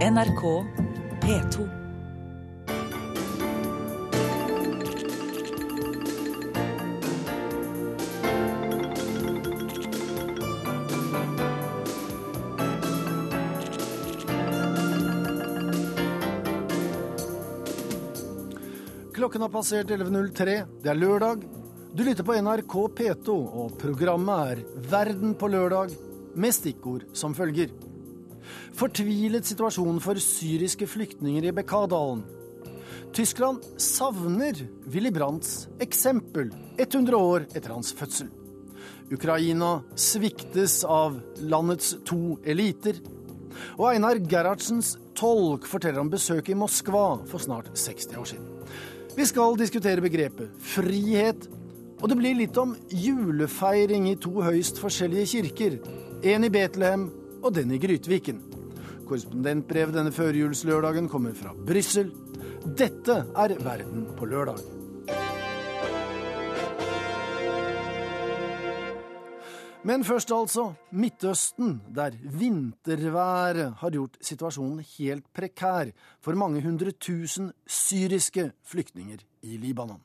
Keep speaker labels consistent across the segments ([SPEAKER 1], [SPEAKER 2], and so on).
[SPEAKER 1] NRK P2.
[SPEAKER 2] Klokken har passert 11.03. Det er lørdag. Du lytter på NRK P2, og programmet er Verden på lørdag, med stikkord som følger. Fortvilet situasjon for syriske flyktninger i Bekkadalen. Tyskland savner Willy Brandts eksempel 100 år etter hans fødsel. Ukraina sviktes av landets to eliter. Og Einar Gerhardsens tolk forteller om besøket i Moskva for snart 60 år siden. Vi skal diskutere begrepet frihet, og det blir litt om julefeiring i to høyst forskjellige kirker. En i Betlehem og den i Grytviken. Korrespondentbrevet denne førjulslørdagen kommer fra Brussel. Dette er Verden på lørdag. Men først altså Midtøsten, der vinterværet har gjort situasjonen helt prekær for mange hundre tusen syriske flyktninger i Libanon.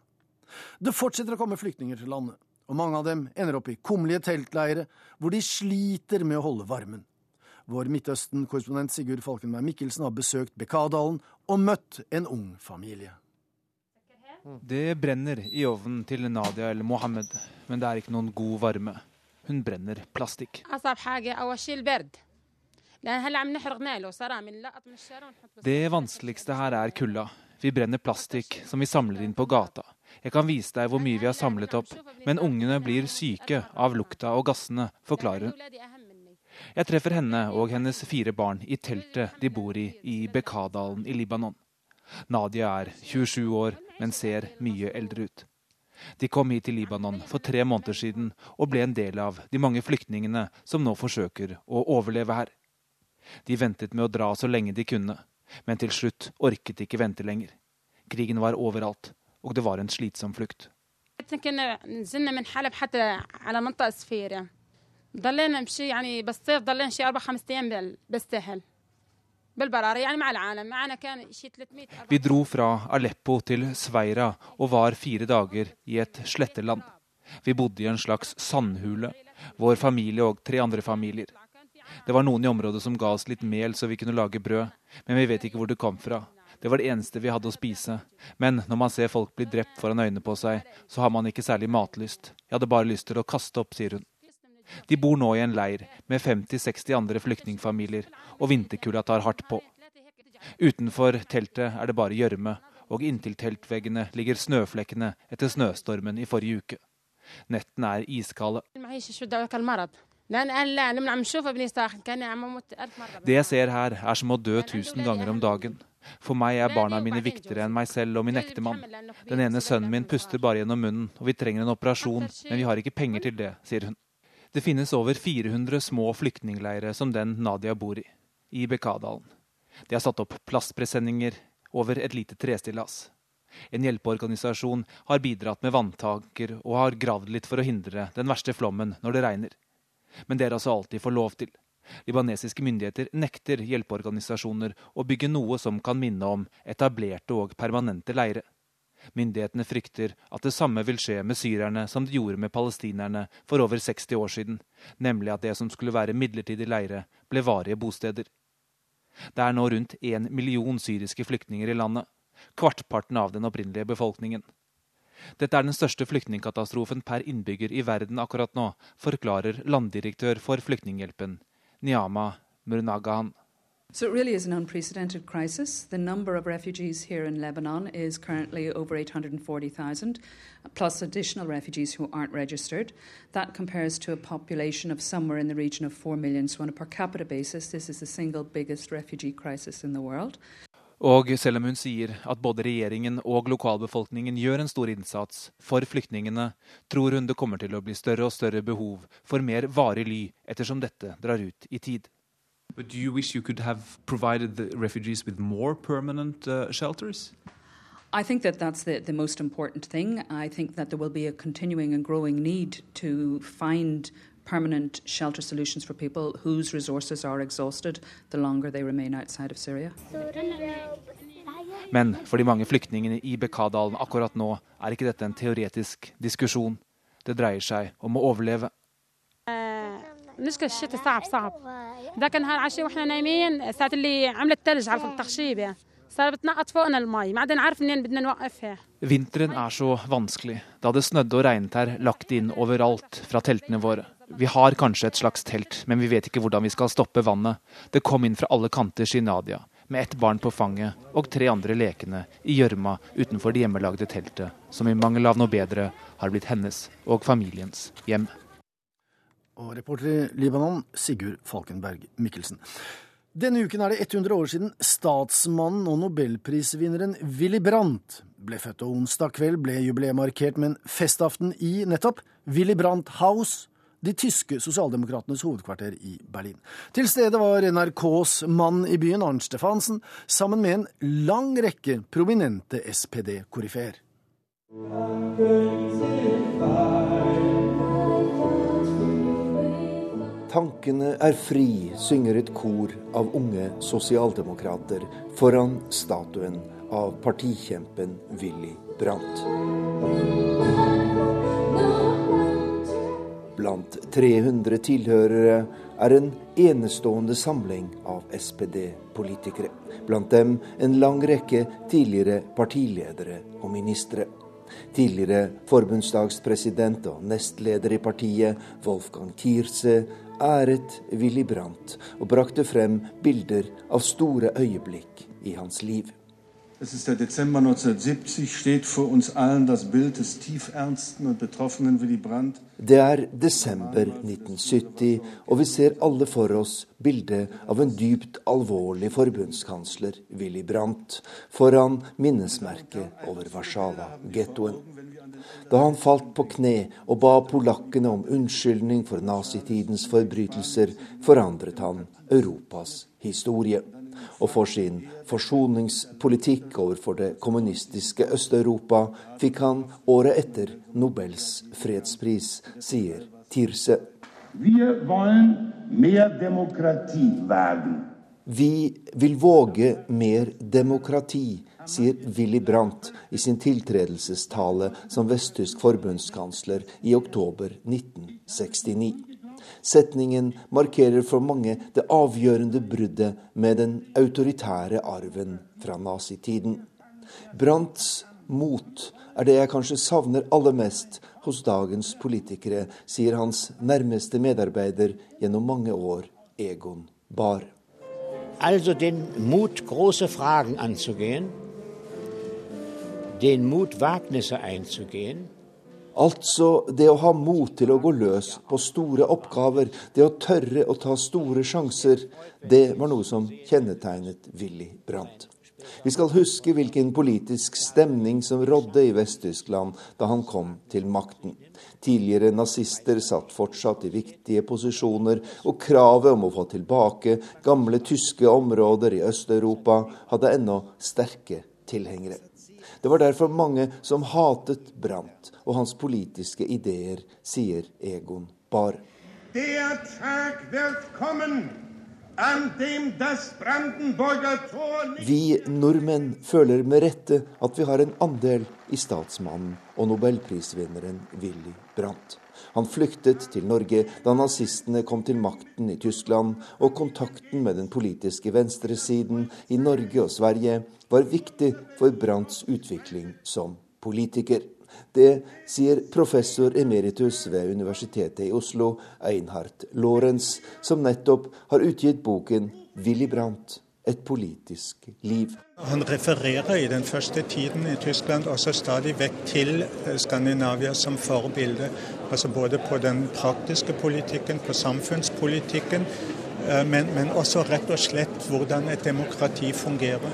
[SPEAKER 2] Det fortsetter å komme flyktninger til landet, og mange av dem ender opp i kummerlige teltleire hvor de sliter med å holde varmen. Vår Midtøsten-korrespondent Sigurd Falkenberg Mikkelsen har besøkt Bekadalen og møtt en ung familie.
[SPEAKER 3] Det brenner i ovnen til Nadia eller Mohammed, men det er ikke noen god varme. Hun brenner plastikk. Det vanskeligste her er kulda. Vi brenner plastikk som vi samler inn på gata. Jeg kan vise deg hvor mye vi har samlet opp, men ungene blir syke av lukta og gassene, forklarer hun. Jeg treffer henne og hennes fire barn i teltet de bor i i Bekadalen i Libanon. Nadia er 27 år, men ser mye eldre ut. De kom hit til Libanon for tre måneder siden og ble en del av de mange flyktningene som nå forsøker å overleve her. De ventet med å dra så lenge de kunne, men til slutt orket de ikke vente lenger. Krigen var overalt, og det var en slitsom flukt.
[SPEAKER 4] ضلينا نمشي يعني بالصيف ضلينا شي اربع خمس ايام بالساحل بالبراري يعني مع العالم معنا كان شي 300
[SPEAKER 3] Vi dro fra Aleppo til Sveira og var fire dager i et sletteland. Vi bodde i en slags sandhule, vår familie og tre andre familier. Det var noen i området som ga oss litt mel så vi kunne lage brød, men vi vet ikke hvor det kom fra. Det var det eneste vi hadde å spise. Men når man ser folk bli drept foran øynene på seg, så har man ikke særlig matlyst. Jeg hadde bare lyst til å kaste opp, sier hun. De bor nå i en leir med 50-60 andre flyktningfamilier, og vinterkulda tar hardt på. Utenfor teltet er det bare gjørme, og inntil teltveggene ligger snøflekkene etter snøstormen i forrige uke. Nettene er iskalde. Det jeg ser her, er som å dø tusen ganger om dagen. For meg er barna mine viktigere enn meg selv og min ektemann. Den ene sønnen min puster bare gjennom munnen, og vi trenger en operasjon, men vi har ikke penger til det, sier hun. Det finnes over 400 små flyktningleirer som den Nadia bor i, i Bekadalen. De har satt opp plastpresenninger over et lite trestillas. En hjelpeorganisasjon har bidratt med vanntanker og har gravd litt for å hindre den verste flommen når det regner. Men det er altså alt de får lov til. Libanesiske myndigheter nekter hjelpeorganisasjoner å bygge noe som kan minne om etablerte og permanente leire. Myndighetene frykter at det samme vil skje med syrerne som det gjorde med palestinerne for over 60 år siden, nemlig at det som skulle være midlertidige leire, ble varige bosteder. Det er nå rundt én million syriske flyktninger i landet, kvartparten av den opprinnelige befolkningen. Dette er den største flyktningkatastrofen per innbygger i verden akkurat nå, forklarer landdirektør for Flyktninghjelpen, Niyama Murnagahan.
[SPEAKER 5] So it really is an unprecedented crisis. The number of refugees here in Lebanon is currently over 840,000, plus additional refugees who aren't registered. That compares to a population of somewhere in the region of 4 million. So on a per capita basis, this is the single biggest refugee crisis in the world.
[SPEAKER 3] Og selv om hun sier at både regjeringen og lokalbefolkningen gjør en stor innsats for flyktningene, tror hun det kommer til å bli større og større behov for mer varig ly ettersom dette drar ut i tid.
[SPEAKER 6] But do you wish you could have provided the refugees with more permanent uh, shelters?
[SPEAKER 5] I think that that's the, the most important thing. I think that there will be a continuing and growing need to find permanent shelter solutions for people whose resources are exhausted the longer they remain outside of Syria.
[SPEAKER 3] Men for de mange flyktningene i Bekkadalen akkurat nå er ikke dette en teoretisk diskusjon. Det dreier seg om å overleve.
[SPEAKER 4] بالنسبه للشتاء صعب صعب ذاك النهار عشية واحنا نايمين ساعة اللي عملت ثلج على التخشيبة صار بتنقط فوقنا المي ما عاد نعرف منين بدنا نوقفها
[SPEAKER 3] Vinteren er så vanskelig. Da det snødde og regnet her, lagt inn overalt fra teltene våre. Vi har kanskje et slags telt, men vi vet ikke hvordan vi skal stoppe vannet. Det kom inn fra alle kanter, sier Nadia, med ett barn på fanget og tre andre lekende i gjørma utenfor det hjemmelagde teltet, som i mangel av noe bedre har blitt hennes og familiens hjem.
[SPEAKER 2] Og reporter i Libanon, Sigurd Falkenberg Mikkelsen. Denne uken er det 100 år siden statsmannen og nobelprisvinneren Willy Brandt ble født. Og onsdag kveld ble jubileet markert med en festaften i nettopp Willy Brandt House, de tyske sosialdemokratenes hovedkvarter i Berlin. Til stede var NRKs mann i byen, Arnt Stefansen, sammen med en lang rekke prominente SPD-koryfeer.
[SPEAKER 7] Tankene er fri, synger et kor av unge sosialdemokrater foran statuen av partikjempen Willy Brandt. Blant 300 tilhørere er en enestående samling av SPD-politikere. Blant dem en lang rekke tidligere partiledere og ministre. Tidligere forbundsdagspresident og nestleder i partiet, Wolfgang Thierse, æret Willy Brandt og brakte frem bilder av store øyeblikk i hans liv.
[SPEAKER 8] Es ist der Dezember 1970, steht vor uns allen das Bild des tiefernsten und betroffenen Willy Brandt.
[SPEAKER 7] Det er desember 1970, og vi ser alle for oss bildet av en dypt alvorlig forbundskansler, Willy Brandt, foran minnesmerket over Warszawa-gettoen. Da han falt på kne og ba polakkene om unnskyldning for nazitidens forbrytelser, forandret han Europas historie og for sin forsoningspolitikk overfor det kommunistiske Øst-Europa fikk han året etter Nobels fredspris, sier Tirse. Vi vil våge mer demokrati, sier Willy Brandt i sin tiltredelsestale som vesttysk forbundskansler i oktober 1969. Setningen markerer for mange det avgjørende bruddet med den autoritære arven fra nazitiden. Brandts mot er det jeg kanskje savner aller mest hos dagens politikere, sier hans nærmeste medarbeider gjennom mange år, Egon Bahr.
[SPEAKER 9] Also den Mut, große Fragen anzugehen, den Mut, einzugehen,
[SPEAKER 7] Altså det å ha mot til å gå løs på store oppgaver, det å tørre å ta store sjanser, det var noe som kjennetegnet Willy Brandt. Vi skal huske hvilken politisk stemning som rådde i Vest-Tyskland da han kom til makten. Tidligere nazister satt fortsatt i viktige posisjoner, og kravet om å få tilbake gamle tyske områder i Øst-Europa hadde ennå sterke tilhengere. Det var derfor mange som hatet Brandt og hans politiske ideer, sier Egon Bahr. Vi nordmenn føler med rette at vi har en andel i statsmannen og nobelprisvinneren Willy Brandt. Han flyktet til Norge da nazistene kom til makten i Tyskland, og kontakten med den politiske venstresiden i Norge og Sverige var viktig for Brandts utvikling som politiker. Det sier professor emeritus ved Universitetet i Oslo, Einhard Lorentz, som nettopp har utgitt boken 'Willy Brandt et politisk liv'.
[SPEAKER 10] Han refererer i den første tiden i Tyskland også stadig vekk til eh, Skandinavia som forbilde. Altså både på den praktiske politikken, på samfunnspolitikken, eh, men, men også rett og slett hvordan et demokrati fungerer.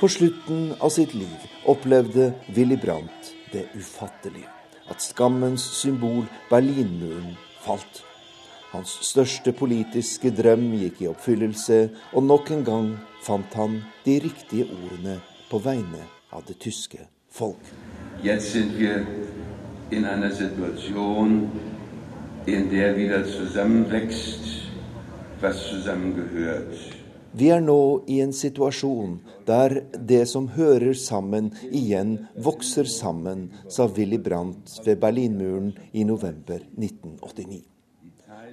[SPEAKER 7] På slutten av sitt liv opplevde Willy Brandt det ufattelige. At skammens symbol, Berlinmuren, falt. Hans største politiske drøm gikk i oppfyllelse, og nok en gang fant han de riktige ordene på vegne av det tyske folk.
[SPEAKER 11] Jetzt sind wir in einer Situation, in der wieder zusammenwächst, was zusammengehört.
[SPEAKER 7] Vi er nå i en situasjon der det som hører sammen, igjen vokser sammen, sa Willy Brandt ved Berlinmuren i november 1989.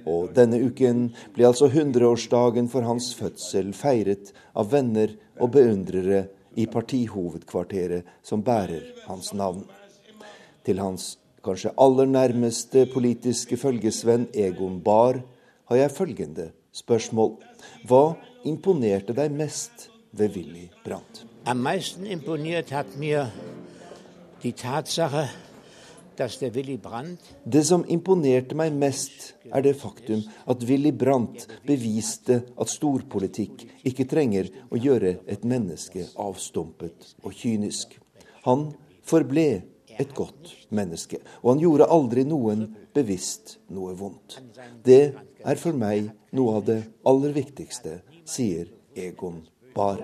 [SPEAKER 7] Og denne uken ble altså 100-årsdagen for hans fødsel feiret av venner og beundrere i partihovedkvarteret som bærer hans navn. Til hans kanskje aller nærmeste politiske følgesvenn Egon Bahr har jeg følgende spørsmål. Hva imponerte deg mest ved Willy Brandt?
[SPEAKER 9] Am meisten imponiert hat mir die Tatsache,
[SPEAKER 7] det som imponerte meg mest, er det faktum at Willy Brandt beviste at storpolitikk ikke trenger å gjøre et menneske avstumpet og kynisk. Han forble et godt menneske, og han gjorde aldri noen bevisst noe vondt. Det er for meg noe av det aller viktigste, sier Egon Bahr.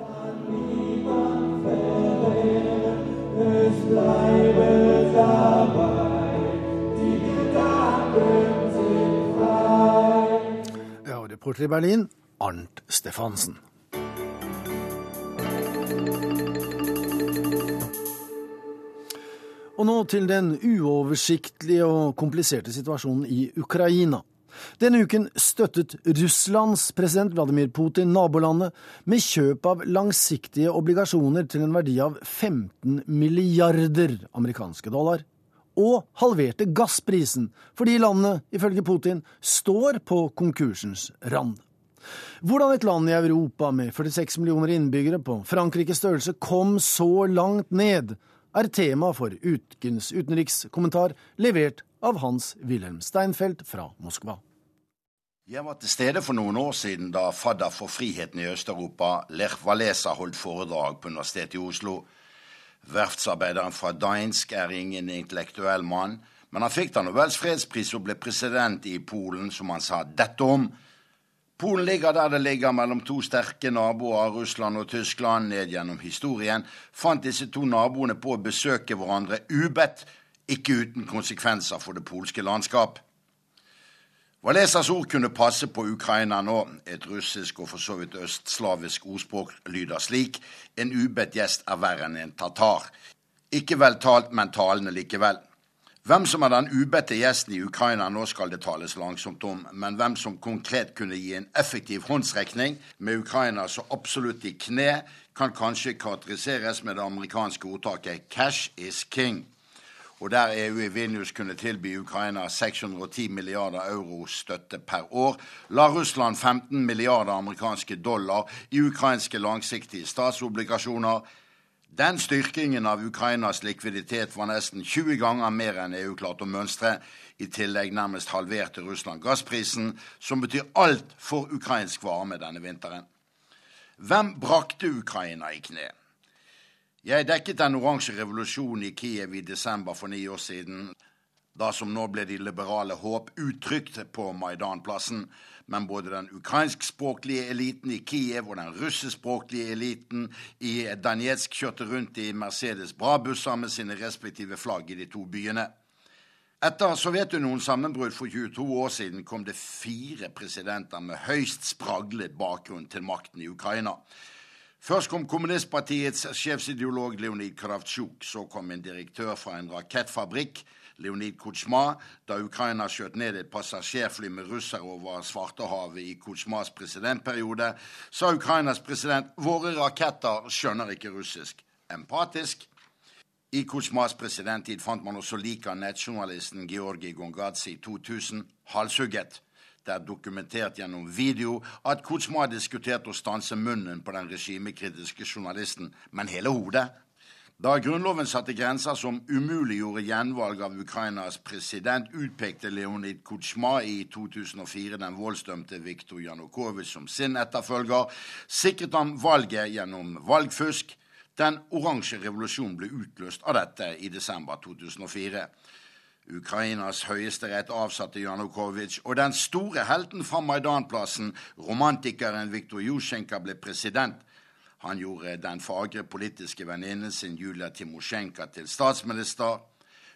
[SPEAKER 2] Ja, reporter i Berlin, Arnt Stefansen. Og nå til den uoversiktlige og kompliserte situasjonen i Ukraina. Denne uken støttet Russlands president Vladimir Putin nabolandet med kjøp av langsiktige obligasjoner til en verdi av 15 milliarder amerikanske dollar og halverte gassprisen, fordi landet, ifølge Putin, står på konkursens rand. Hvordan et land i Europa med 46 millioner innbyggere på Frankrikes størrelse kom så langt ned, er tema for ukens utenrikskommentar, levert av Hans-Wilhelm Steinfeld fra Moskva.
[SPEAKER 12] Jeg var til stede for noen år siden da fadder for friheten i Øst-Europa, Lech Walesa, holdt foredrag på Universitetet i Oslo Verftsarbeideren fra Dansk er ingen intellektuell mann, men han fikk da Nobels fredspris og ble president i Polen, som han sa dette om. Polen ligger der det ligger, mellom to sterke naboer, Russland og Tyskland. Ned gjennom historien fant disse to naboene på å besøke hverandre ubedt, ikke uten konsekvenser for det polske landskap. Walesas ord kunne passe på Ukraina nå. Et russisk og for så vidt østslavisk ordspråk lyder slik en ubedt gjest er verre enn en tatar. Ikke vel talt, men talende likevel. Hvem som er den ubedte gjesten i Ukraina nå skal det tales langsomt om, men hvem som konkret kunne gi en effektiv håndsrekning med Ukraina så absolutt i kne, kan kanskje karakteriseres med det amerikanske ordtaket 'cash is king' og der EU i Vilnius kunne tilby Ukraina 610 milliarder euro støtte per år, la Russland 15 milliarder amerikanske dollar i ukrainske langsiktige statsobligasjoner. Den styrkingen av Ukrainas likviditet var nesten 20 ganger mer enn EU klarte å mønstre. I tillegg nærmest halverte Russland gassprisen, som betyr alt for ukrainsk varme denne vinteren. Hvem brakte Ukraina i kne? Jeg dekket den oransje revolusjonen i Kiev i desember for ni år siden. Da som nå ble de liberale håp uttrykt på Maidanplassen. Men både den ukrainskspråklige eliten i Kiev og den russiskspråklige eliten i Danetsk kjørte rundt i Mercedes Bra-busser med sine respektive flagg i de to byene. Etter Sovjetunionens sammenbrudd for 22 år siden kom det fire presidenter med høyst spraglet bakgrunn til makten i Ukraina. Først kom kommunistpartiets sjefsideolog Leonid Kravtsjuk. Så kom en direktør fra en rakettfabrikk, Leonid Kutsjma, da Ukraina skjøt ned et passasjerfly med russere over Svartehavet i Kutsjmas presidentperiode, sa Ukrainas president våre raketter skjønner ikke russisk. Empatisk. I Kutsjmas presidenttid fant man også lik av nettjournalisten Georgi Gongadze i 2000 halshugget. Det er dokumentert gjennom video at Kutsma diskutert å stanse munnen på den regimekritiske journalisten, men hele hodet. Da Grunnloven satte grenser som umuliggjorde gjenvalg av Ukrainas president, utpekte Leonid Kutsjma i 2004 den voldsdømte Viktor Janukovitsj som sin etterfølger, sikret han valget gjennom valgfusk. Den oransje revolusjonen ble utløst av dette i desember 2004. Ukrainas høyesterett avsatte Janukovitsj, og den store helten fra Maidanplassen, romantikeren Viktor Jusjenka, ble president. Han gjorde den fagre politiske venninnen sin Julia Timosjenka til statsminister.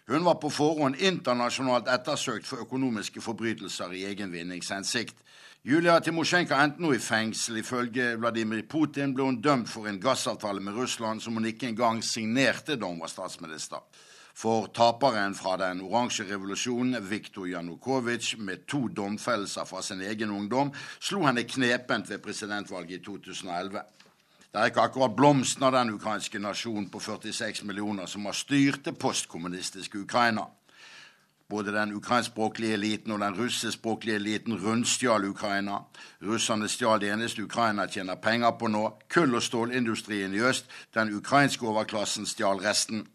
[SPEAKER 12] Hun var på forhånd internasjonalt ettersøkt for økonomiske forbrytelser i egen vinningshensikt. Julia Timosjenko endte nå i fengsel. Ifølge Vladimir Putin ble hun dømt for en gassavtale med Russland som hun ikke engang signerte da hun var statsminister. For taperen fra den oransje revolusjonen, Viktor Janukovitsj, med to domfellelser fra sin egen ungdom, slo henne knepent ved presidentvalget i 2011. Det er ikke akkurat blomsten av den ukrainske nasjonen på 46 millioner som har styrt det postkommunistiske Ukraina. Både den ukrainskspråklige eliten og den russiskspråklige eliten rundstjal Ukraina. Russerne stjal det eneste Ukraina tjener penger på nå, kull- og stålindustrien i øst. Den ukrainske overklassen stjal resten.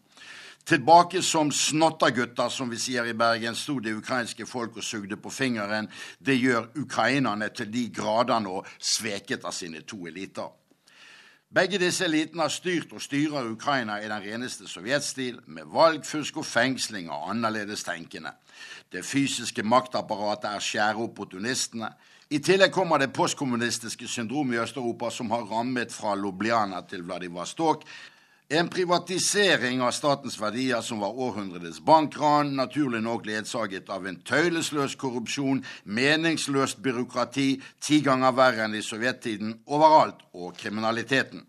[SPEAKER 12] Tilbake som snottagutter, som vi sier i Bergen, sto det ukrainske folk og sugde på fingeren. Det gjør ukrainerne til de grader nå sveket av sine to eliter. Begge disse elitene har styrt og styrer Ukraina i den reneste sovjetstil, med valgfusk og fengsling av annerledes tenkende. Det fysiske maktapparatet er skjære opportunistene. I tillegg kommer det postkommunistiske syndromet i Øst-Europa som har rammet fra Lubliana til Vladivostok, en privatisering av statens verdier som var århundrets bankran, naturlig nok ledsaget av en tøylesløs korrupsjon, meningsløst byråkrati, ti ganger verre enn i sovjettiden, overalt, og kriminaliteten.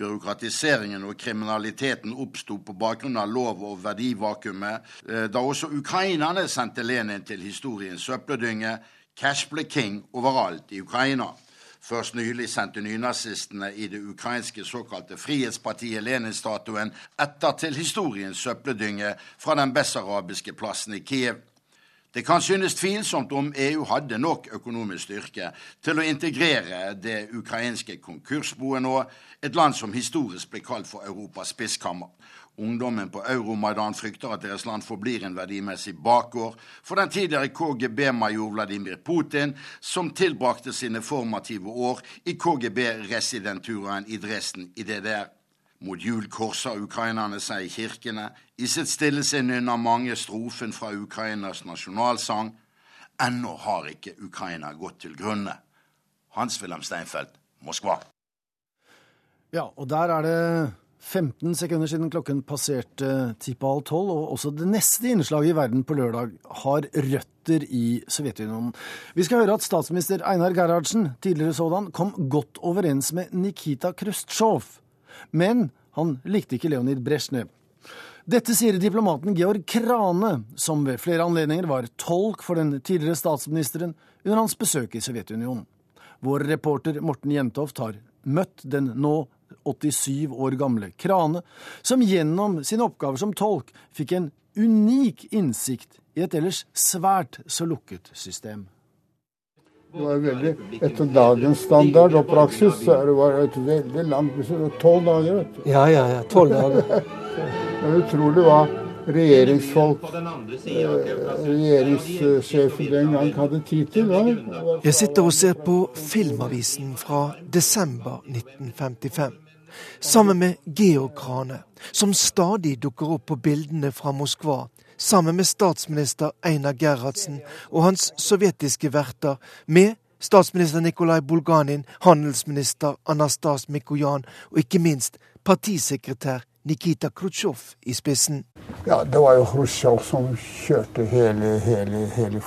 [SPEAKER 12] Byråkratiseringen og kriminaliteten oppsto på bakgrunn av lov- og verdivakuumet, eh, da også ukrainerne sendte Lenin til historiens søppeldynge. Cash ble king overalt i Ukraina. Først nylig sendte nynazistene i det ukrainske såkalte Frihetspartiet Lenin-statuen etter til historiens søppeldynge fra den bessarabiske plassen i Kiev. Det kan synes tvilsomt om EU hadde nok økonomisk styrke til å integrere det ukrainske konkursboet nå, et land som historisk ble kalt for Europas spiskammer. Ungdommen på Euromaidan frykter at deres land forblir en verdimessig bakgård for den tidligere KGB-major Vladimir Putin, som tilbrakte sine formative år i KGB-residenturen i Dresden i DDR. Mot jul korser ukrainerne seg i kirkene. I sitt stille sinn nynner mange strofen fra Ukrainas nasjonalsang. Ennå har ikke Ukraina gått til grunne. Hans-Wilhelm Steinfeld, Moskva.
[SPEAKER 2] Ja, og der er det 15 sekunder siden klokken passerte ti på halv tolv, og også det neste innslaget i Verden på lørdag har røtter i Sovjetunionen. Vi skal høre at statsminister Einar Gerhardsen, tidligere sådan, kom godt overens med Nikita Khrusjtsjov. Men han likte ikke Leonid Brezjnev. Dette sier diplomaten Georg Krane, som ved flere anledninger var tolk for den tidligere statsministeren under hans besøk i Sovjetunionen. Vår reporter Morten Jentoft har møtt den nå 87 år gamle Krane, som gjennom sine oppgaver som tolk fikk en unik innsikt i et ellers svært så lukket system.
[SPEAKER 13] Det var veldig, Etter dagens standard og praksis så det var et veldig langt Tolv dager, vet du.
[SPEAKER 14] Ja, ja, ja. Tolv dager.
[SPEAKER 13] det er utrolig hva regjeringsfolk, eh, regjeringssjefen den gang hadde tid til. Da.
[SPEAKER 14] Jeg sitter og ser på Filmavisen fra desember 1955. Sammen med Georg Krane, som stadig dukker opp på bildene fra Moskva sammen med statsminister Einar Gerhardsen og hans sovjetiske verter, med statsminister Nikolai Bulganin, handelsminister Anastas Mikojan og ikke minst partisekretær Nikita Khrusjtsjov i spissen.
[SPEAKER 13] Ja, det var jo Khrusjtsjov som kjørte hele, hele, hele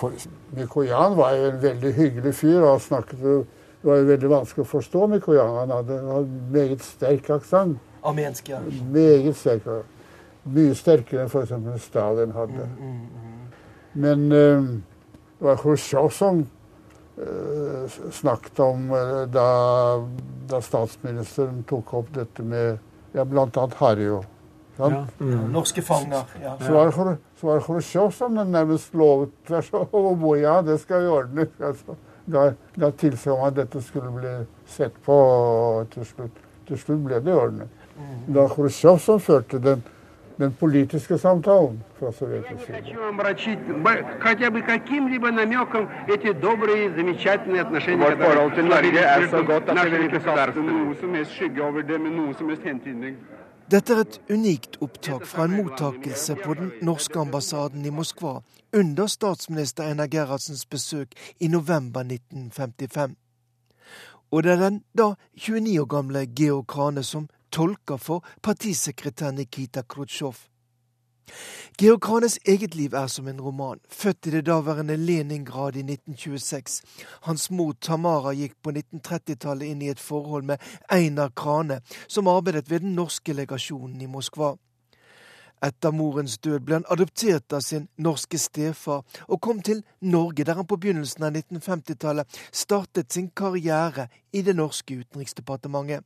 [SPEAKER 13] Mikojan var jo en veldig hyggelig fyr. og snakket Det var jo veldig vanskelig å forstå Mikojan. Han hadde, en meget sterk aksent.
[SPEAKER 14] Armensk, ja.
[SPEAKER 13] Meget sterk. Mye sterkere enn f.eks. Stalin hadde. Mm, mm, mm. Men uh, det var Khrusjtsjov som uh, snakket om uh, da, da, statsministeren tok opp dette med ja, bl.a. Harjo.
[SPEAKER 14] Ja. Norske fanger. Ja.
[SPEAKER 13] Så var det, så var det Khrusjtsjov som nærmest lovet tvers over ja, det skal vi ordne. Altså, da da tilsa man at dette skulle bli sett på, og til slutt, til slutt ble det ordnet. Det var Khrusjtsjov som førte den den politiske samtalen fra sovjetisk side.
[SPEAKER 15] Vårt forhold til Norge er så godt at det vil ikke kaste noe som helst skygge over det med noe som helst hentydning.
[SPEAKER 14] Dette er et unikt opptak fra en mottakelse på den norske ambassaden i Moskva under statsminister Einar Gerhardsens besøk i november 1955. Og det er den da 29 år gamle Georg Krane som tolker for partisekretær Nikita Khrusjtsjov. Georg Kranes eget liv er som en roman, født i det daværende Leningrad i 1926. Hans mor Tamara gikk på 1930-tallet inn i et forhold med Einar Krane, som arbeidet ved den norske legasjonen i Moskva. Etter morens død ble han adoptert av sin norske stefar og kom til Norge, der han på begynnelsen av 1950-tallet startet sin karriere i det norske utenriksdepartementet.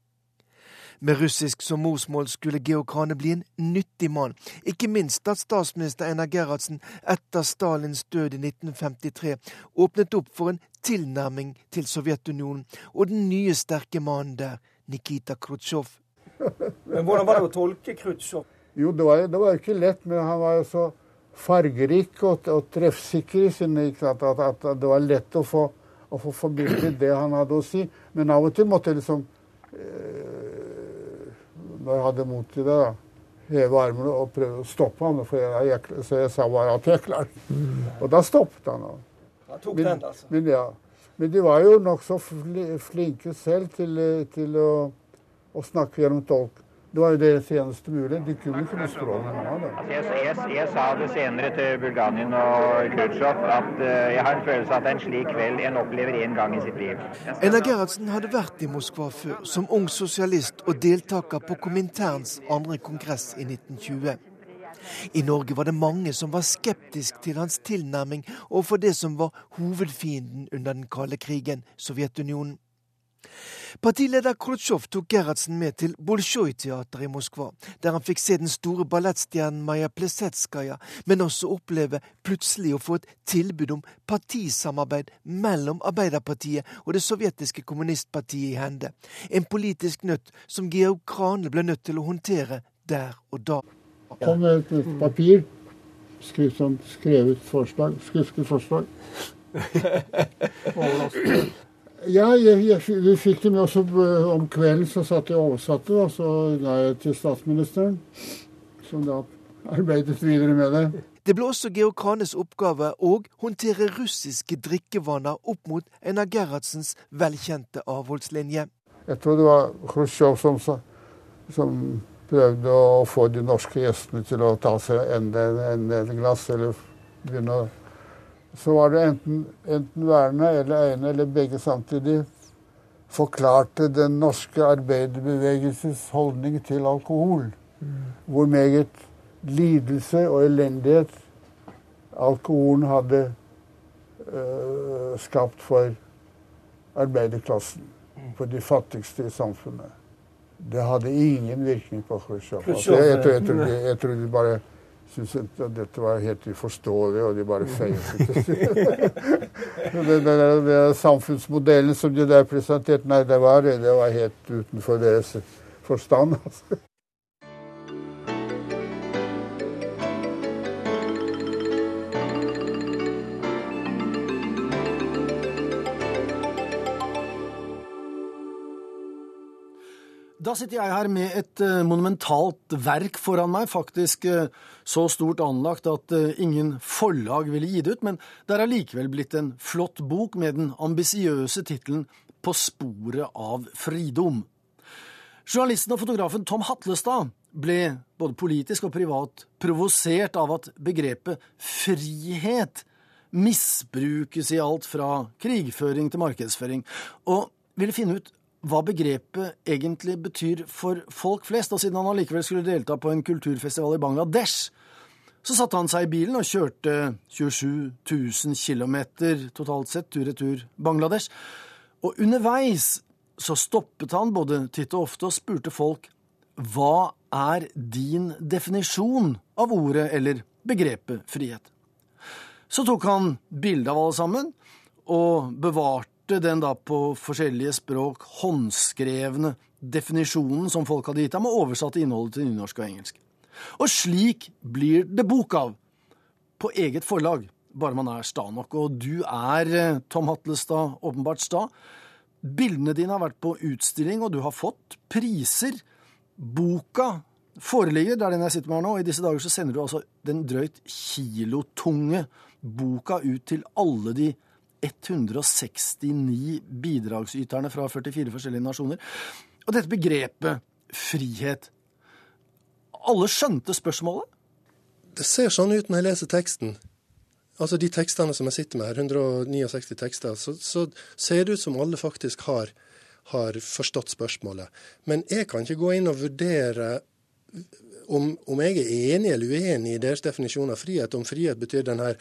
[SPEAKER 14] Med russisk som morsmål skulle Georg Krane bli en nyttig mann, ikke minst at statsminister Einar Gerhardsen etter Stalins død i 1953 åpnet opp for en tilnærming til Sovjetunionen og den nye sterke mannen der, Nikita Khrusjtsjov.
[SPEAKER 16] Men hvordan var det å tolke Khrusjtsjov?
[SPEAKER 13] Jo, det var, det var ikke lett, men han var jo så fargerik og, og treffsikker i sinne at, at, at, det var lett å få, å få formidlet det han hadde å si. Men av og til måtte jeg liksom øh, Når jeg hadde mot til det, heve armene og prøve å stoppe ham. Jeg, jeg, så jeg sa bare at jeg klarte klar. Mm. Og da stoppet han.
[SPEAKER 16] Han tok men, den, altså?
[SPEAKER 13] Men, ja. men de var jo nokså flinke selv til, til å, å snakke gjennom tolk. Det var jo deres eneste mulighet. De kunne ikke noe språk.
[SPEAKER 17] Altså jeg, jeg, jeg, sa det senere til Bulganin og Khrusjtsjov at uh, jeg har en følelse av at det er en slik kveld en opplever én gang i sitt liv.
[SPEAKER 14] Einar Gerhardsen hadde vært i Moskva før, som ung sosialist og deltaker på Kominterns andre kongress i 1920. I Norge var det mange som var skeptisk til hans tilnærming overfor det som var hovedfienden under den kalde krigen, Sovjetunionen. Partileder Khrusjtsjov tok Gerhardsen med til Bolsjoj-teatret i Moskva, der han fikk se den store ballettstjernen Maja Plesetskaja, men også oppleve plutselig å få et tilbud om partisamarbeid mellom Arbeiderpartiet og det sovjetiske kommunistpartiet i hende. En politisk nøtt som Georg Krane ble nødt til å håndtere der og da.
[SPEAKER 13] Kom med et papir, skrevet, skrevet forslag, skriftlig forslag. Ja, jeg, jeg, vi fikk det med oss eh, om kvelden, så satt jeg og oversatte, og så ga jeg til statsministeren, som da arbeidet videre med det.
[SPEAKER 14] Det ble også Georg Kranes oppgave å håndtere russiske drikkevaner opp mot Einar Gerhardsens velkjente avholdslinje.
[SPEAKER 13] Jeg tror det var Khrusjtsjov som, som, prøvde å få de norske gjestene til å ta seg enda et glass, eller begynne å så var det enten, enten Verne eller Eine eller begge samtidig forklarte den norske arbeiderbevegelses holdning til alkohol. Mm. Hvor meget lidelse og elendighet alkoholen hadde øh, skapt for arbeiderklassen. Mm. For de fattigste i samfunnet. Det hadde ingen virkning på Khrusjtsjov. Altså, jeg, jeg, jeg, jeg, tror de bare syntes at dette var helt uforståelig, og de bare feiet det, Den det, samfunnsmodellen som de der presenterte, nei, det var, det var helt utenfor deres forstand. altså.
[SPEAKER 2] Da sitter jeg her med et uh, monumentalt verk foran meg, faktisk uh, så stort anlagt at uh, ingen forlag ville gi det ut, men det er allikevel blitt en flott bok med den ambisiøse tittelen På sporet av fridom. Journalisten og fotografen Tom Hatlestad ble både politisk og privat provosert av at begrepet frihet misbrukes i alt fra krigføring til markedsføring, og ville finne ut hva begrepet egentlig betyr for folk flest. Og siden han allikevel skulle delta på en kulturfestival i Bangladesh, så satte han seg i bilen og kjørte 27 000 km totalt sett tur-retur Bangladesh. Og underveis så stoppet han både titt og ofte og spurte folk hva er din definisjon av ordet eller begrepet frihet? Så tok han bilde av alle sammen og bevarte oversatte den da på forskjellige språk håndskrevne definisjonen som folk hadde gitt ham, og oversatte innholdet til nynorsk og engelsk. Og slik blir det bok av. På eget forlag, bare man er sta nok. Og du er, eh, Tom Hatlestad, åpenbart sta. Bildene dine har vært på utstilling, og du har fått priser. Boka foreligger, det er den jeg sitter med her nå, og i disse dager så sender du altså den drøyt kilotunge boka ut til alle de 169 bidragsyterne fra 44 forskjellige nasjoner. Og dette begrepet frihet Alle skjønte spørsmålet?
[SPEAKER 18] Det ser sånn ut når jeg leser teksten. Altså De tekstene som jeg sitter med her, 169 tekster, så, så ser det ut som alle faktisk har, har, forstått spørsmålet. Men jeg kan ikke gå inn og vurdere om, om jeg er enig eller uenig i deres definisjon av frihet. Om frihet betyr den her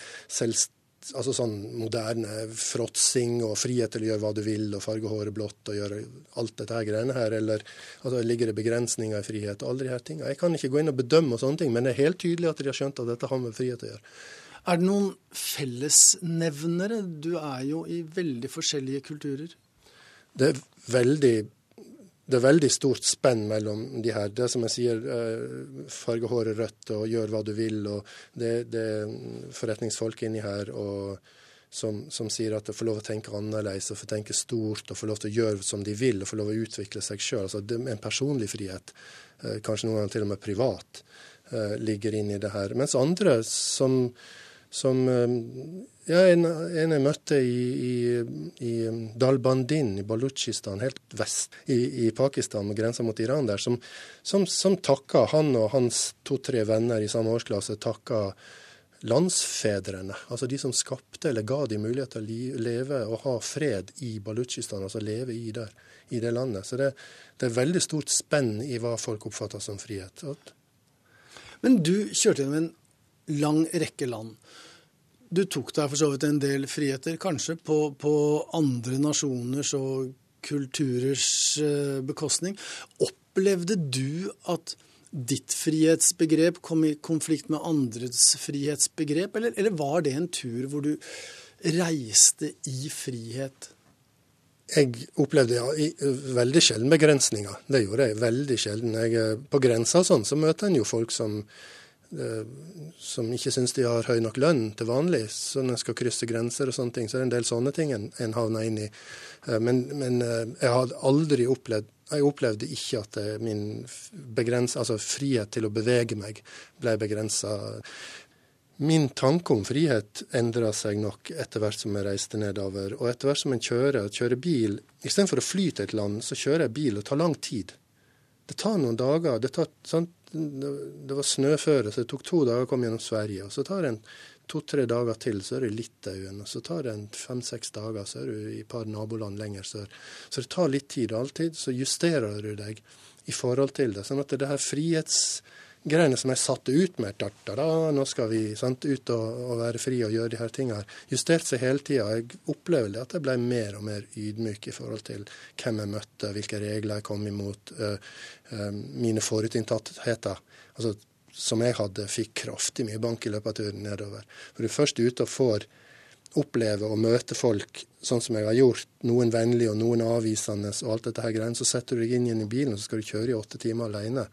[SPEAKER 18] altså sånn moderne fråtsing og frihet til å gjøre hva du vil og farge håret blått og gjøre alt dette her greiene her, eller altså, ligger det begrensninger i frihet og alle de her tingene. Jeg kan ikke gå inn og bedømme og sånne ting, men det er helt tydelig at de har skjønt at dette har med frihet å gjøre.
[SPEAKER 2] Er det noen fellesnevnere? Du er jo i veldig forskjellige kulturer.
[SPEAKER 18] Det er veldig det er veldig stort spenn mellom de her. Det er som jeg sier, eh, farge håret rødt og gjør hva du vil. og Det, det er forretningsfolk inni her som, som, sier at de får lov å tenke annerledes og får tenke stort og får lov til å gjøre som de vil og får lov å utvikle seg sjøl. Altså, det er en personlig frihet, eh, kanskje noen ganger til og med privat, eh, ligger inni det her. Mens andre som som ja, en, en jeg møtte i, i, i Dalbandin i Balutsjistan, helt vest i, i Pakistan, med grensa mot Iran der, som, som, som takka han og hans to-tre venner i samme årsklasse takka landsfedrene, altså de som skapte eller ga de mulighet til å leve og ha fred i Balutsjistan, altså leve i, der, i det landet. Så det, det, er veldig stort spenn i hva folk oppfatter som frihet.
[SPEAKER 2] Men du kjørte gjennom en lang rekke land. Du tok deg for så vidt en del friheter, kanskje på, på andre nasjoners og kulturers eh, bekostning. Opplevde du at ditt frihetsbegrep kom i konflikt med andres frihetsbegrep, eller, eller var det en tur hvor du reiste i frihet?
[SPEAKER 18] Jeg opplevde ja, i, veldig sjelden begrensninger. Det gjorde jeg veldig sjelden. Jeg, på grensa sånn så møter en jo folk som Eh, som ikke syns de har høy nok lønn til vanlig, så når en skal krysse grenser og sånne ting, så er det en del sånne ting en, en havner inn i. Eh, men, men, eh, jeg hadde aldri opplevd jeg opplevde ikke at min begrens, altså frihet til å bevege meg ble begrensa. Min tanke om frihet endra seg nok etter hvert som jeg reiste nedover. Og etter hvert som en kjører, kjører bil Istedenfor å fly til et land, så kjører jeg bil og tar lang tid. Det tar noen dager. Det tar, sant? Det var snøføre, så det tok to dager å komme gjennom Sverige. og Så tar det to-tre dager til, så er du i Litauen. Og så tar det fem-seks dager, så er du i et par naboland lenger sør. Så det tar litt tid. Alltid så justerer du deg i forhold til det. Sånn at det her frihets greiene som jeg satte ut med, da, da, da, nå skal vi sant, ut og, og, være fri og gjøre de her tingene, justert seg hele tida. Jeg opplever at jeg ble mer og mer ydmyk i forhold til hvem jeg møtte, hvilke regler jeg kom imot, uh, uh, mine forutinntattheter. Altså, som jeg hadde, fikk kraftig mye bank i løpet av turen nedover. For du først ute og får oppleve og møte folk sånn som jeg har gjort, noen vennlige og noen avvisende og alt dette her greiene, så setter du deg inn igjen i bilen og så skal du kjøre i åtte timer alene.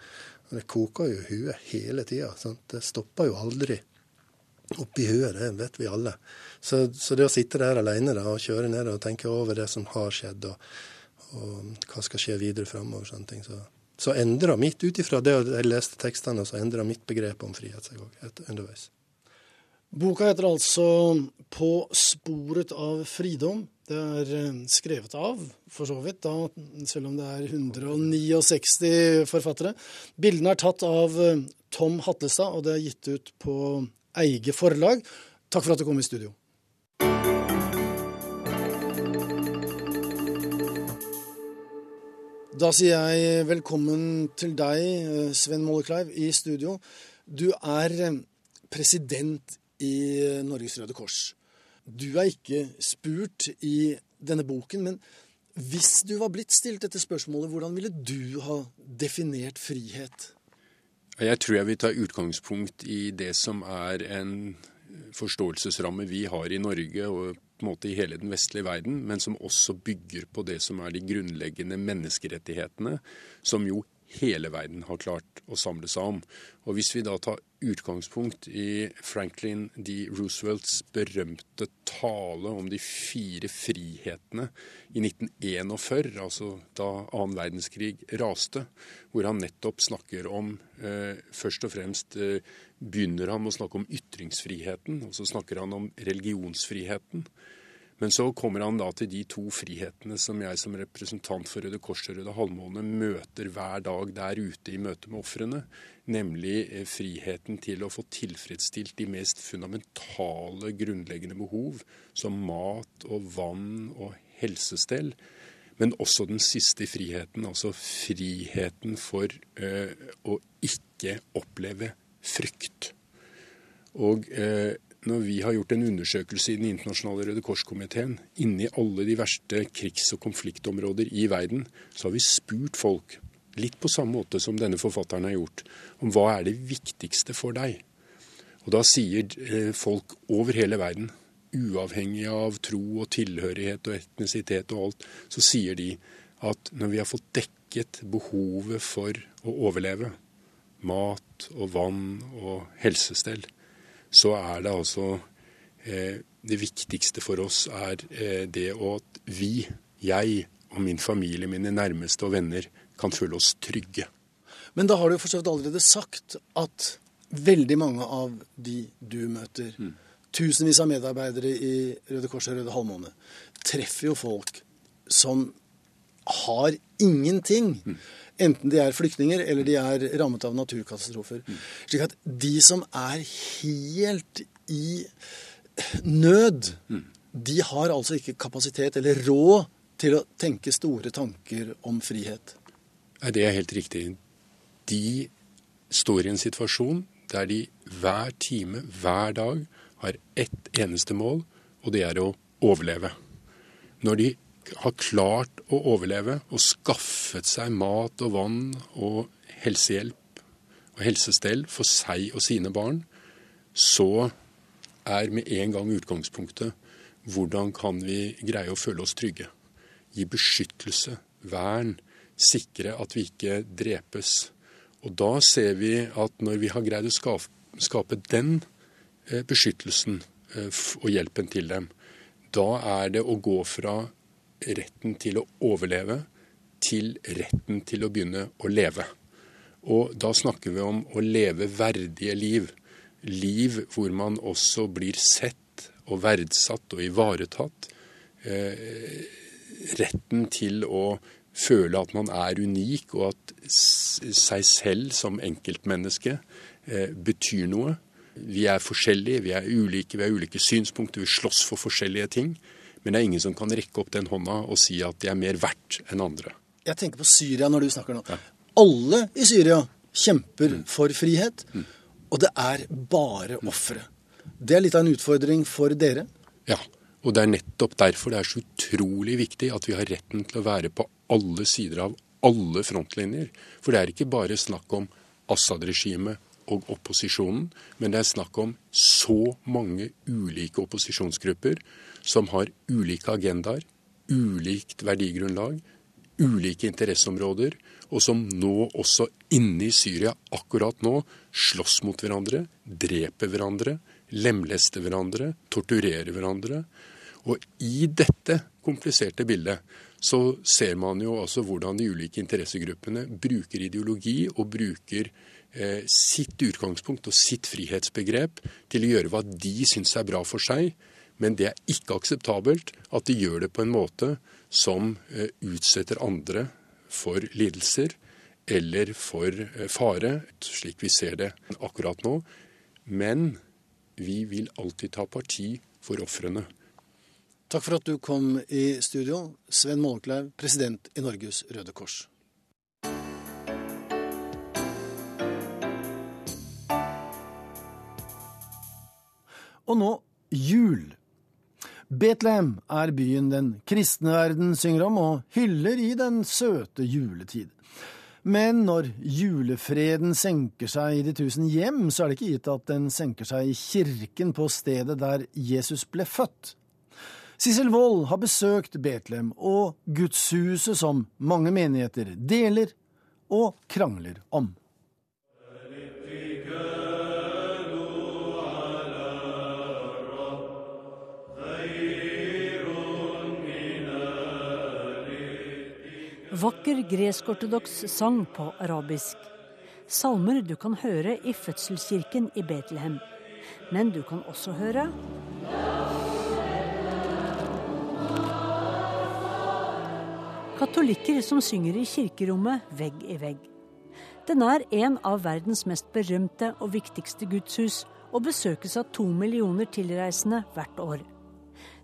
[SPEAKER 18] Og det koker jo i huet hele tida. Det stopper jo aldri oppi huet, det vet vi alle. Så, så, det å sitte der alene da, og kjøre ned og tenke over det som har skjedd, og, og hva skal skje videre framover, sånne ting, så, så endra mitt, ut ifra det jeg leste tekstene, så endra mitt begrep om frihet seg òg underveis.
[SPEAKER 2] Boka heter altså På sporet av fridom. Det er eh, skrevet av, for så vidt, da, selv om det er 169 forfattere. Bildene er tatt av eh, Tom Hatlestad, og det er gitt ut på Eige forlag. Takk for at du kom i studio. Da sier jeg velkommen til deg, eh, Sven Mollekleiv, i studio. Du er president i Norges Røde Kors. Du er ikke spurt i denne boken, men hvis du var blitt stilt dette spørsmålet, hvordan ville du ha definert frihet?
[SPEAKER 19] Jeg tror jeg vil ta utgangspunkt i det som er en forståelsesramme vi har i Norge og på en måte i hele den vestlige verden, men som også bygger på det som er de grunnleggende menneskerettighetene, som jo hele verden har klart å samle seg om. Og Hvis vi da tar utgangspunkt i Franklin D. Roosevelts berømte tale om de fire frihetene i 1941, altså da annen verdenskrig raste, hvor han nettopp snakker om eh, Først og fremst eh, begynner han å snakke om ytringsfriheten, og så snakker han om religionsfriheten. Men så kommer han da til de to frihetene som jeg som representant for Røde Kors og Røde Halvmåne møter hver dag der ute i møte med ofrene. Nemlig eh, friheten til å få tilfredsstilt de mest fundamentale, grunnleggende behov, som mat og vann og helsestell. Men også den siste friheten, altså friheten for ø, å ikke oppleve frykt. Og uh, når vi har gjort en undersøkelse i Den internasjonale Røde Kors-komiteen inni alle de verste krigs- og konfliktområder i verden, så har vi spurt folk, litt på samme måte som denne forfatteren har gjort, om hva er det viktigste for deg. Og da sier eh, folk over hele verden, uavhengig av tro og tilhørighet og etnisitet og alt, så sier de at når vi har fått dekket behovet for å overleve, mat og vann og helsestell, så er det altså eh, Det viktigste for oss er eh, det at vi, jeg og min familie, mine nærmeste og venner, kan føle oss trygge.
[SPEAKER 2] Men da har du jo for allerede sagt at veldig mange av de du møter, mm. tusenvis av medarbeidere i Røde Kors og Røde Halvmåne, treffer jo folk som har ingenting. Mm. Enten de er flyktninger eller de er rammet av naturkatastrofer. Slik at de som er helt i nød, de har altså ikke kapasitet eller råd til å tenke store tanker om frihet.
[SPEAKER 19] Det er helt riktig. De står i en situasjon der de hver time, hver dag, har ett eneste mål, og det er å overleve. Når de har klart å overleve og skaffet seg mat og vann og helsehjelp og helsestell for seg og sine barn, så er med en gang utgangspunktet hvordan kan vi greie å føle oss trygge? Gi beskyttelse, vern, sikre at vi ikke drepes. Og da ser vi at når vi har greid å skape den eh, beskyttelsen eh, og hjelpen til dem, da er det å gå fra retten til å overleve til retten til å begynne å leve. Og da snakker vi om å leve verdige liv. Liv hvor man også blir sett og verdsatt og ivaretatt. Eh, retten til å føle at man er unik, og at seg selv som enkeltmenneske eh, betyr noe. Vi er forskjellige, vi er ulike, vi har ulike synspunkter, vi slåss for forskjellige ting. Men det er ingen som kan rekke opp den hånda og si at de er mer verdt enn andre.
[SPEAKER 2] Jeg tenker på Syria når du snakker nå. Ja. Alle i Syria kjemper mm. for frihet, mm. og det er bare ofre. Det er litt av en utfordring for dere?
[SPEAKER 19] Ja, og det er nettopp derfor det er så utrolig viktig at vi har retten til å være på alle sider av alle frontlinjer. For det er ikke bare snakk om Assad-regimet og opposisjonen, men det er snakk om så mange ulike opposisjonsgrupper som har ulike agendaer, ulikt verdigrunnlag, ulike interesseområder, og som nå også inne i Syria akkurat nå slåss mot hverandre, dreper hverandre, lemlester hverandre, torturerer hverandre. Og i dette kompliserte bildet så ser man jo altså hvordan de ulike interessegruppene bruker ideologi og bruker sitt utgangspunkt og sitt frihetsbegrep til å gjøre hva de syns er bra for seg, men det er ikke akseptabelt at de gjør det på en måte som eh, utsetter andre for lidelser eller for eh, fare, slik vi ser det akkurat nå. Men vi vil alltid ta parti for ofrene.
[SPEAKER 2] Takk for at du kom i studio, Sven Mollekleiv, president i Norges Røde Kors. Og nå jul. Betlehem er byen den kristne verden synger om og hyller i den søte juletid. Men når julefreden senker seg i de tusen hjem, så er det ikke gitt at den senker seg i kirken på stedet der Jesus ble født. Sissel Wold har besøkt Betlehem og gudshuset som mange menigheter deler og krangler om.
[SPEAKER 20] Vakker gresk-ortodoks sang på arabisk. Salmer du kan høre i fødselskirken i Betlehem. Men du kan også høre Katolikker som synger i kirkerommet vegg i vegg. Den er en av verdens mest berømte og viktigste gudshus, og besøkes av to millioner tilreisende hvert år.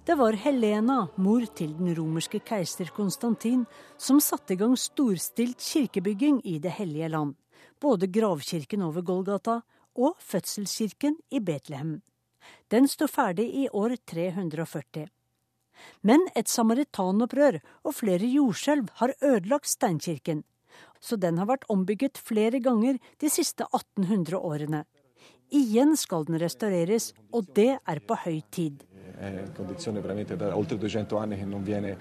[SPEAKER 20] Det var Helena, mor til den romerske keiser Konstantin, som satte i gang storstilt kirkebygging i Det hellige land. Både gravkirken over Golgata og fødselskirken i Betlehem. Den sto ferdig i år 340. Men et samaritanopprør og flere jordskjelv har ødelagt steinkirken, så den har vært ombygget flere ganger de siste 1800 årene. Igjen skal den restaureres, og det er på høy tid.
[SPEAKER 21] È condizione veramente da oltre 200 anni che non viene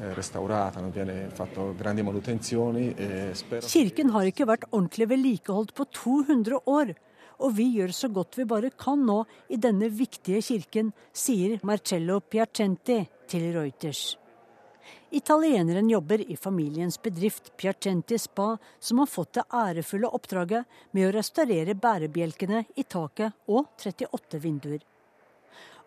[SPEAKER 21] eh, restaurata, non viene fatto grandi manutenzioni. E.
[SPEAKER 20] Kirken har ikke vært ordentlig vedlikeholdt på 200 år, og vi gjør så godt vi bare kan nå i denne viktige kirken, sier Marcello Piacenti til Reuters. Italieneren jobber i familiens bedrift Piacenti Spa, som har fått det ærefulle oppdraget med å restaurere bærebjelkene i taket og 38 vinduer.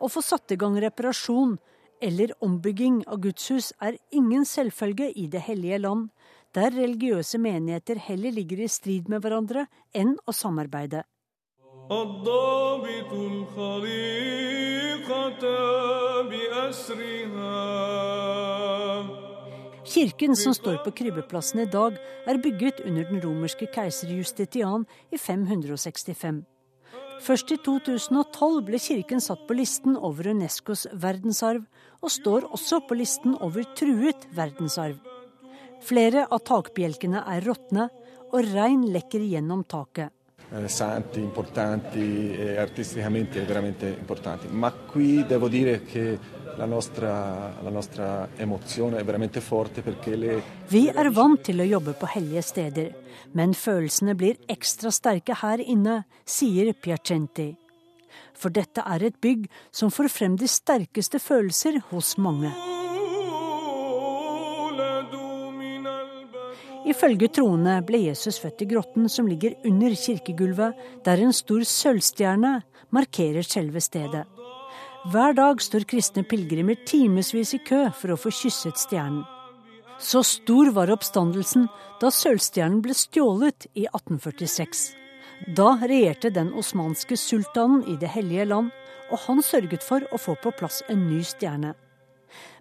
[SPEAKER 20] Å få satt i gang reparasjon eller ombygging av gudshus er ingen selvfølge i Det hellige land, der religiøse menigheter heller ligger i strid med hverandre enn å samarbeide. Kirken som står på krybbeplassen i dag, er bygget under den romerske keiser Justitian i 565. Først i 2012 ble kirken satt på listen over Unescos verdensarv, og står også på listen over truet verdensarv. Flere av takbjelkene er råtne, og regn lekker gjennom taket.
[SPEAKER 21] Eh, santi, importanti e artisticamente veramente importanti. Ma qui devo dire che la nostra, la nostra emozione è veramente forte perché le
[SPEAKER 20] Vi er vant til å jobbe på hellige steder, men følelsene blir ekstra sterke her inne, sier Piacenti. For dette er et bygg som får frem de sterkeste følelser hos mange. Ifølge troende ble Jesus født i grotten som ligger under kirkegulvet, der en stor sølvstjerne markerer selve stedet. Hver dag står kristne pilegrimer timevis i kø for å få kysset stjernen. Så stor var oppstandelsen da sølvstjernen ble stjålet i 1846. Da regjerte den osmanske sultanen i Det hellige land, og han sørget for å få på plass en ny stjerne.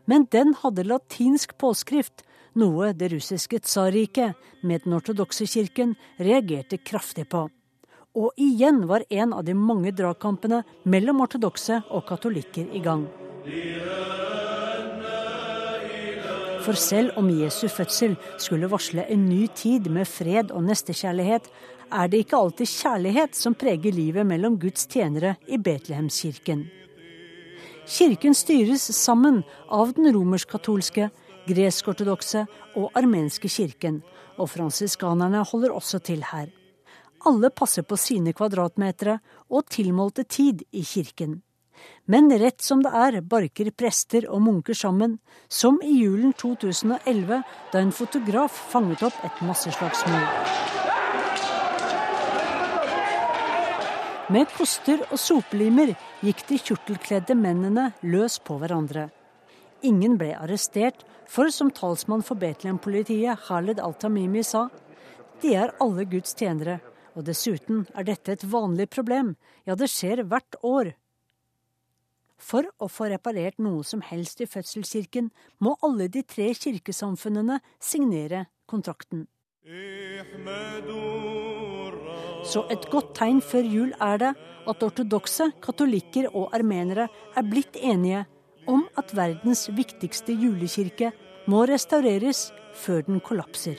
[SPEAKER 20] Men den hadde latinsk påskrift, noe det russiske tsarriket med den ortodokse kirken reagerte kraftig på. Og igjen var en av de mange dragkampene mellom ortodokse og katolikker i gang. For selv om Jesu fødsel skulle varsle en ny tid med fred og nestekjærlighet, er det ikke alltid kjærlighet som preger livet mellom Guds tjenere i Betlehemskirken. Kirken styres sammen av den romersk-katolske, gresk-ortodokse og armenske kirken, og fransiskanerne holder også til her. Alle passer på sine kvadratmetere og tilmålte tid i kirken. Men rett som det er, barker prester og munker sammen, som i julen 2011, da en fotograf fanget opp et masseslagsmål. Med koster og sopelimer gikk de kjortelkledde mennene løs på hverandre. Ingen ble arrestert, for som talsmann for Betlehem-politiet Khaled Al-Tamimi sa, de er alle Guds tjenere, og dessuten er dette et vanlig problem, ja, det skjer hvert år. For å få reparert noe som helst i fødselskirken, må alle de tre kirkesamfunnene signere kontrakten. Så et godt tegn før jul er det at ortodokse, katolikker og armenere er blitt enige om at verdens viktigste julekirke må restaureres før den kollapser.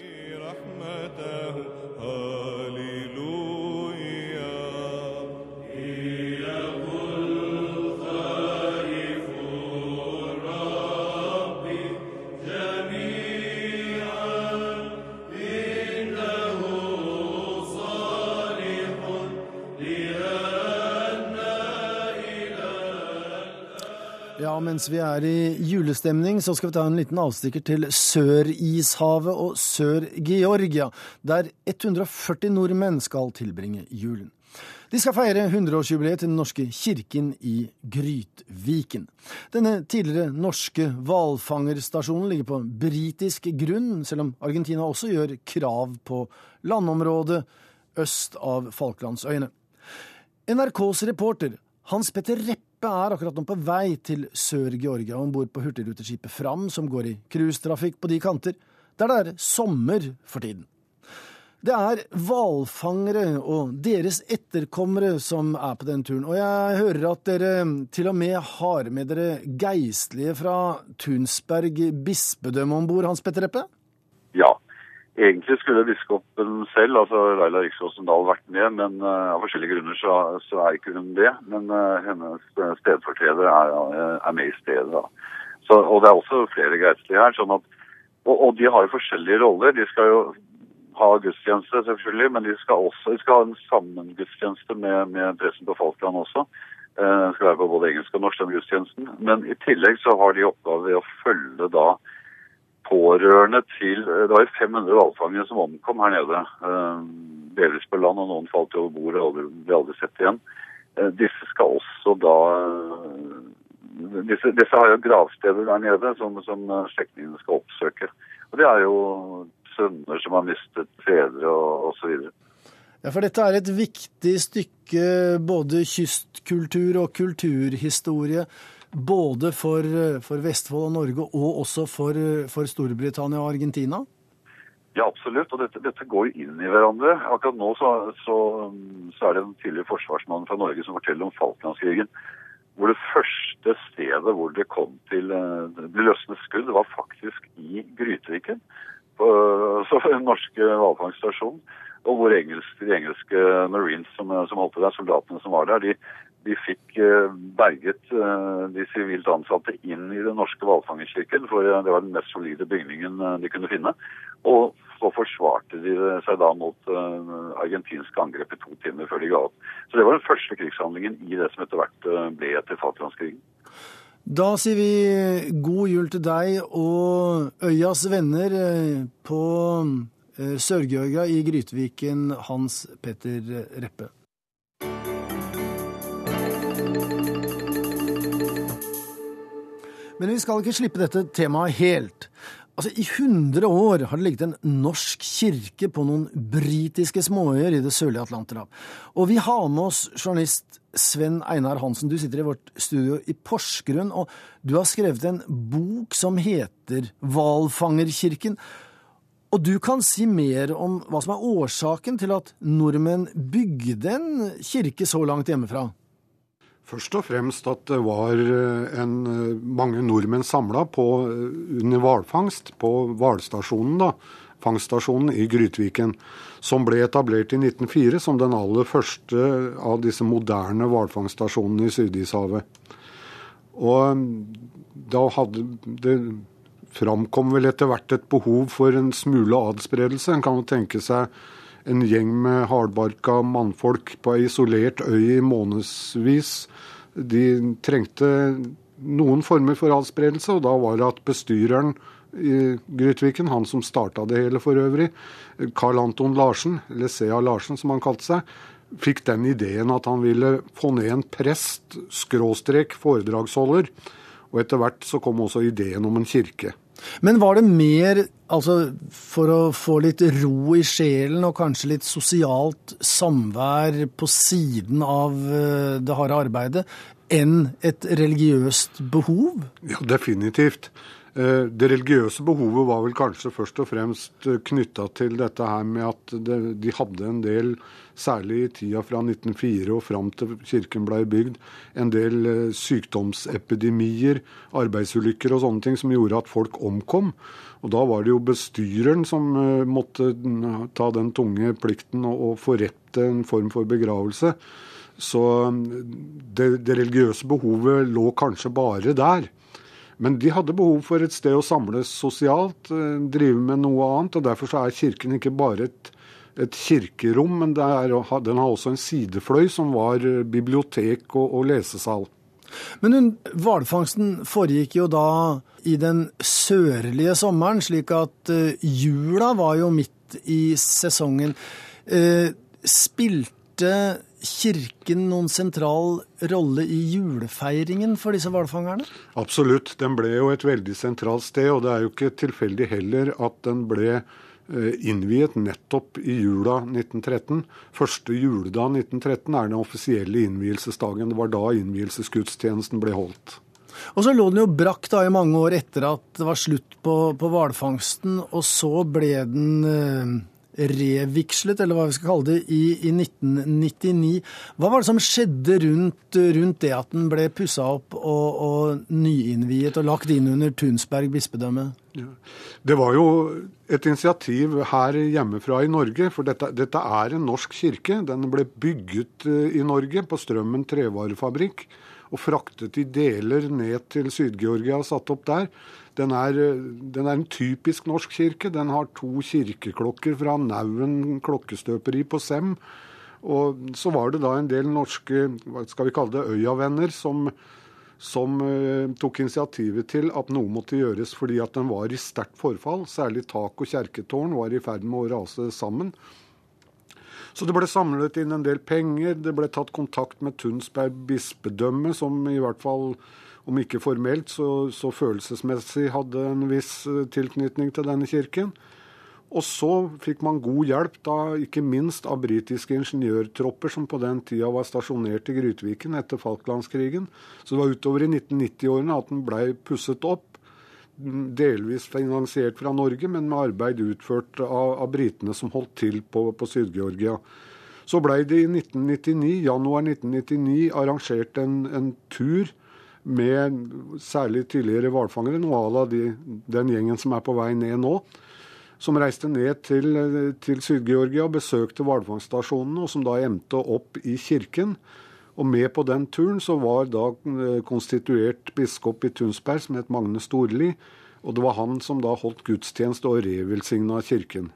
[SPEAKER 2] Ja, mens vi er i julestemning, så skal vi ta en liten avstikker til Sør-Ishavet og Sør-Georgia, der 140 nordmenn skal tilbringe julen. De skal feire 100-årsjubileet til Den norske kirken i Grytviken. Denne tidligere norske hvalfangerstasjonen ligger på britisk grunn, selv om Argentina også gjør krav på landområdet øst av Falklandsøyene. NRKs reporter Hans Petter Reppe er akkurat nå på vei til Sør-Georgia om bord på hurtigruteskipet Fram, som går i cruisetrafikk på de kanter, der det er sommer for tiden. Det er hvalfangere og deres etterkommere som er på den turen. Og jeg hører at dere til og med har med dere geistlige fra Tunsberg bispedømme om bord, Hans Petter Eppe?
[SPEAKER 22] Ja. Egentlig skulle biskopen selv, altså Laila Riksåsen Dahl, vært med, men uh, av forskjellige grunner så, så, er ikke hun det. Men uh, hennes stedfortreder er, er, med i stedet. da. Så, og det er også flere geistlige her. sånn at, og, og de har jo forskjellige roller. De skal jo ha gudstjeneste, selvfølgelig, men de skal også de skal ha en sammengudstjeneste med, med pressen på Falkland også. Uh, skal være på både engelsk og norsk, den gudstjenesten. Men i tillegg så har de oppgave ved å følge da pårørende til Det var 500 hvalfangere som omkom her nede. Eh, delvis på land, og noen falt over bord og ble aldri sett igjen. Eh, disse skal også da eh, disse, disse har jo gravsteder der nede som, som slektningene skal oppsøke. Og det er jo sønner som har mistet fedre og osv.
[SPEAKER 2] Ja, for dette er et viktig stykke både kystkultur og kulturhistorie både for, for, Vestfold og Norge, og også for, for, Storbritannia og Argentina?
[SPEAKER 22] Ja, absolutt. Og dette, dette går jo inn i hverandre. Akkurat nå så, så, så, er det en tidligere forsvarsmann fra Norge som forteller om Falklandskrigen. Hvor det første stedet hvor det kom til eh, det ble løsnet skudd, var faktisk i Grytviken. På den norske hvalfangststasjonen. Og hvor engelske, de engelske marines som, som holdt der, soldatene som var der, de, de fikk eh, berget eh, de sivilt ansatte inn i den norske hvalfangerkirken, for eh, det var den mest solide bygningen de kunne finne. Og så forsvarte de seg da mot argentinske angrep i to timer før de ga opp. Så det var den første krigshandlingen i det som etter hvert ble etter Falklandskrigen.
[SPEAKER 2] Da sier vi god jul til deg og øyas venner på Sør-Georgia i Grytviken, Hans Petter Reppe. Men vi skal ikke slippe dette temaet helt. Altså, I 100 år har det ligget en norsk kirke på noen britiske småøyer i det sørlige Atlanterhav. Og vi har med oss journalist Sven Einar Hansen. Du sitter i vårt studio i Porsgrunn, og du har skrevet en bok som heter Hvalfangerkirken. Og du kan si mer om hva som er årsaken til at nordmenn bygde en kirke så langt hjemmefra?
[SPEAKER 23] Først og fremst at det var eh, en, eh, mange nordmenn samla eh, under hvalfangst på hvalstasjonen, fangststasjonen i Grytviken, som ble etablert i 1904 som den aller første av disse moderne hvalfangststasjonene i Sydishavet. Og da hadde det framkom vel etter hvert et behov for en smule adspredelse. En kan jo tenke seg en gjeng med hardbarka mannfolk på ei isolert øy i månedsvis de trengte noen former for adspredelse, og da var det at bestyreren i Grytviken, han som starta det hele for øvrig, Carl Anton Larsen, eller C.A. Larsen som han kalte seg, fikk den ideen at han ville få ned en prest, skråstrek foredragsholder. Og etter hvert så kom også ideen om en kirke.
[SPEAKER 2] Men var det mer altså, for å få litt ro i sjelen og kanskje litt sosialt samvær på siden av eh, det harde arbeidet, enn et religiøst behov?
[SPEAKER 23] Ja, definitivt. Eh, det religiøse behovet var vel kanskje først og fremst eh, knytta til dette her med at de hadde en del særlig i tida fra 1904 og fram til kirken ble bygd, en del eh, sykdomsepidemier, arbeidsulykker og sånne ting som gjorde at folk omkom. Og da var det jo bestyreren som måtte ta den tunge plikten og forrette en form for begravelse. Så det, det religiøse behovet lå kanskje bare der. Men de hadde behov for et sted å samles sosialt, eh, drive med noe annet. og Derfor er kirken ikke bare et et kirkerom, men er, den har også en sidefløy som var eh, bibliotek og, og lesesal.
[SPEAKER 2] Men hvalfangsten foregikk jo da i den sørlige sommeren, slik at uh, jula var jo midt i sesongen. Eh, Spilte kirken noen sentral rolle i julefeiringen for disse hvalfangerne?
[SPEAKER 23] Absolutt. Den ble jo et veldig sentralt sted, og det er jo ikke tilfeldig heller at den ble eh, innviet nettopp i jula 1913. Første juledag 1913 er den offisielle innvielsesdagen. Det var da innvielsesgudstjenesten ble holdt.
[SPEAKER 2] Og så lå den jo brakk da i mange år etter at det var slutt på hvalfangsten, og så ble den eh, revigslet, eller hva vi skal kalle det, i, i 1999. Hva var det som skjedde rundt, rundt det at den ble pussa opp og, og, nyinnviet og lagt inn under Tunsberg bispedømme? Ja.
[SPEAKER 23] Det var jo et initiativ her hjemmefra i Norge, for dette, dette, er en norsk kirke. Den ble bygget eh, i Norge på Strømmen trevarefabrikk og fraktet i deler ned til Syd-Georgia og satt opp der. Den er, den er, en typisk norsk kirke. Den har to kirkeklokker fra Nauen klokkestøperi på Sem. Og så var det da en del norske hva skal vi kalle det, øyavenner som, som uh, tok initiativet til at noe måtte gjøres fordi at den var i sterkt forfall. Særlig tak og kjerketårn var i ferd med å rase sammen. Så det ble samlet inn en del penger. Det ble tatt kontakt med Tunsberg bispedømme, som i hvert fall om ikke formelt, så, så, følelsesmessig hadde en viss eh, tilknytning til denne kirken. Og så fikk man god hjelp, da ikke minst av britiske ingeniørtropper som på den tida var stasjonert i Grytviken etter Falklandskrigen. Så det var utover i 1990-årene at den blei pusset opp. Delvis finansiert fra Norge, men med arbeid utført av, av britene som holdt til på, på Syd-Georgia. Så blei det i 1999, januar 1999 arrangert en, en tur med særlig tidligere hvalfangere, noe à la de, den gjengen som er på vei ned nå. Som reiste ned til, til Syd-Georgia og besøkte hvalfangststasjonene, og som da endte opp i kirken. Og med på den turen så var da eh, konstituert biskop i Tunsberg som het Magne Storli. Og det var han som da holdt gudstjeneste og revelsigna kirken.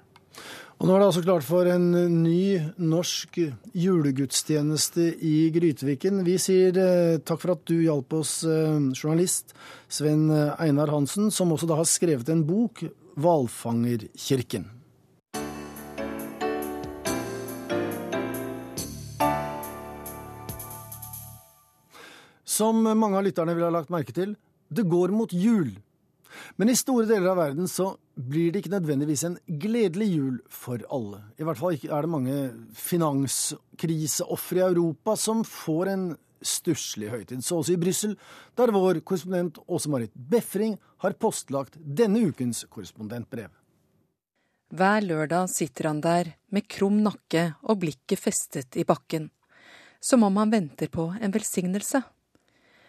[SPEAKER 2] Og nå er det altså klart for en ny norsk julegudstjeneste i Grytviken. Vi sier eh, takk for at du hjalp oss, eh, journalist Sven Einar Hansen, som også da har skrevet en bok, 'Hvalfangerkirken'. Som mange av lytterne vil ha lagt merke til, det går mot jul. Men i store deler av verden så blir det ikke nødvendigvis en gledelig jul for alle. I hvert fall er det mange finanskriseofre i Europa som får en stusslig høytid. Så også i Brussel, der vår korrespondent Åse Marit Befring har postlagt denne ukens korrespondentbrev.
[SPEAKER 24] Hver lørdag sitter han der med krum nakke og blikket festet i bakken, som om han venter på en velsignelse.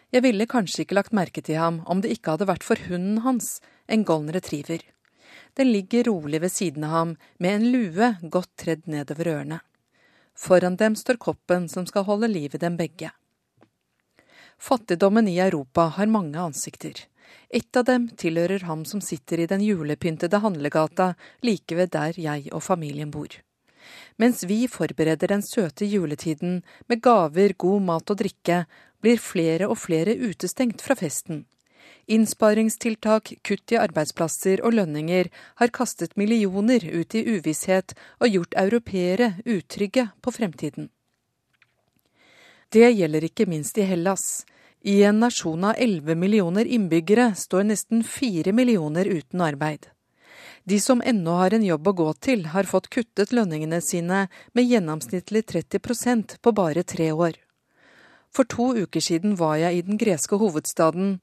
[SPEAKER 24] Jeg ville kanskje ikke lagt merke til ham om det ikke hadde vært for hunden hans, en golden retriever. Den ligger rolig ved siden av ham med en lue godt tredd nedover ørene. Foran dem står koppen som skal holde liv i dem begge. Fattigdommen i Europa har mange ansikter. Et av dem tilhører ham som sitter i den julepyntede handlegata like ved der jeg og familien bor. Mens vi forbereder den søte juletiden med gaver, god mat og drikke, blir flere og flere utestengt fra festen. Innsparingstiltak, kutt i arbeidsplasser og lønninger har kastet millioner ut i uvisshet og gjort europeere utrygge på fremtiden. Det gjelder ikke minst i Hellas. I en nasjon av 11 millioner innbyggere står nesten 4 millioner uten arbeid. De som ennå har en jobb å gå til, har fått kuttet lønningene sine med gjennomsnittlig 30% på bare tre år. For to uker siden var jeg i den greske hovedstaden.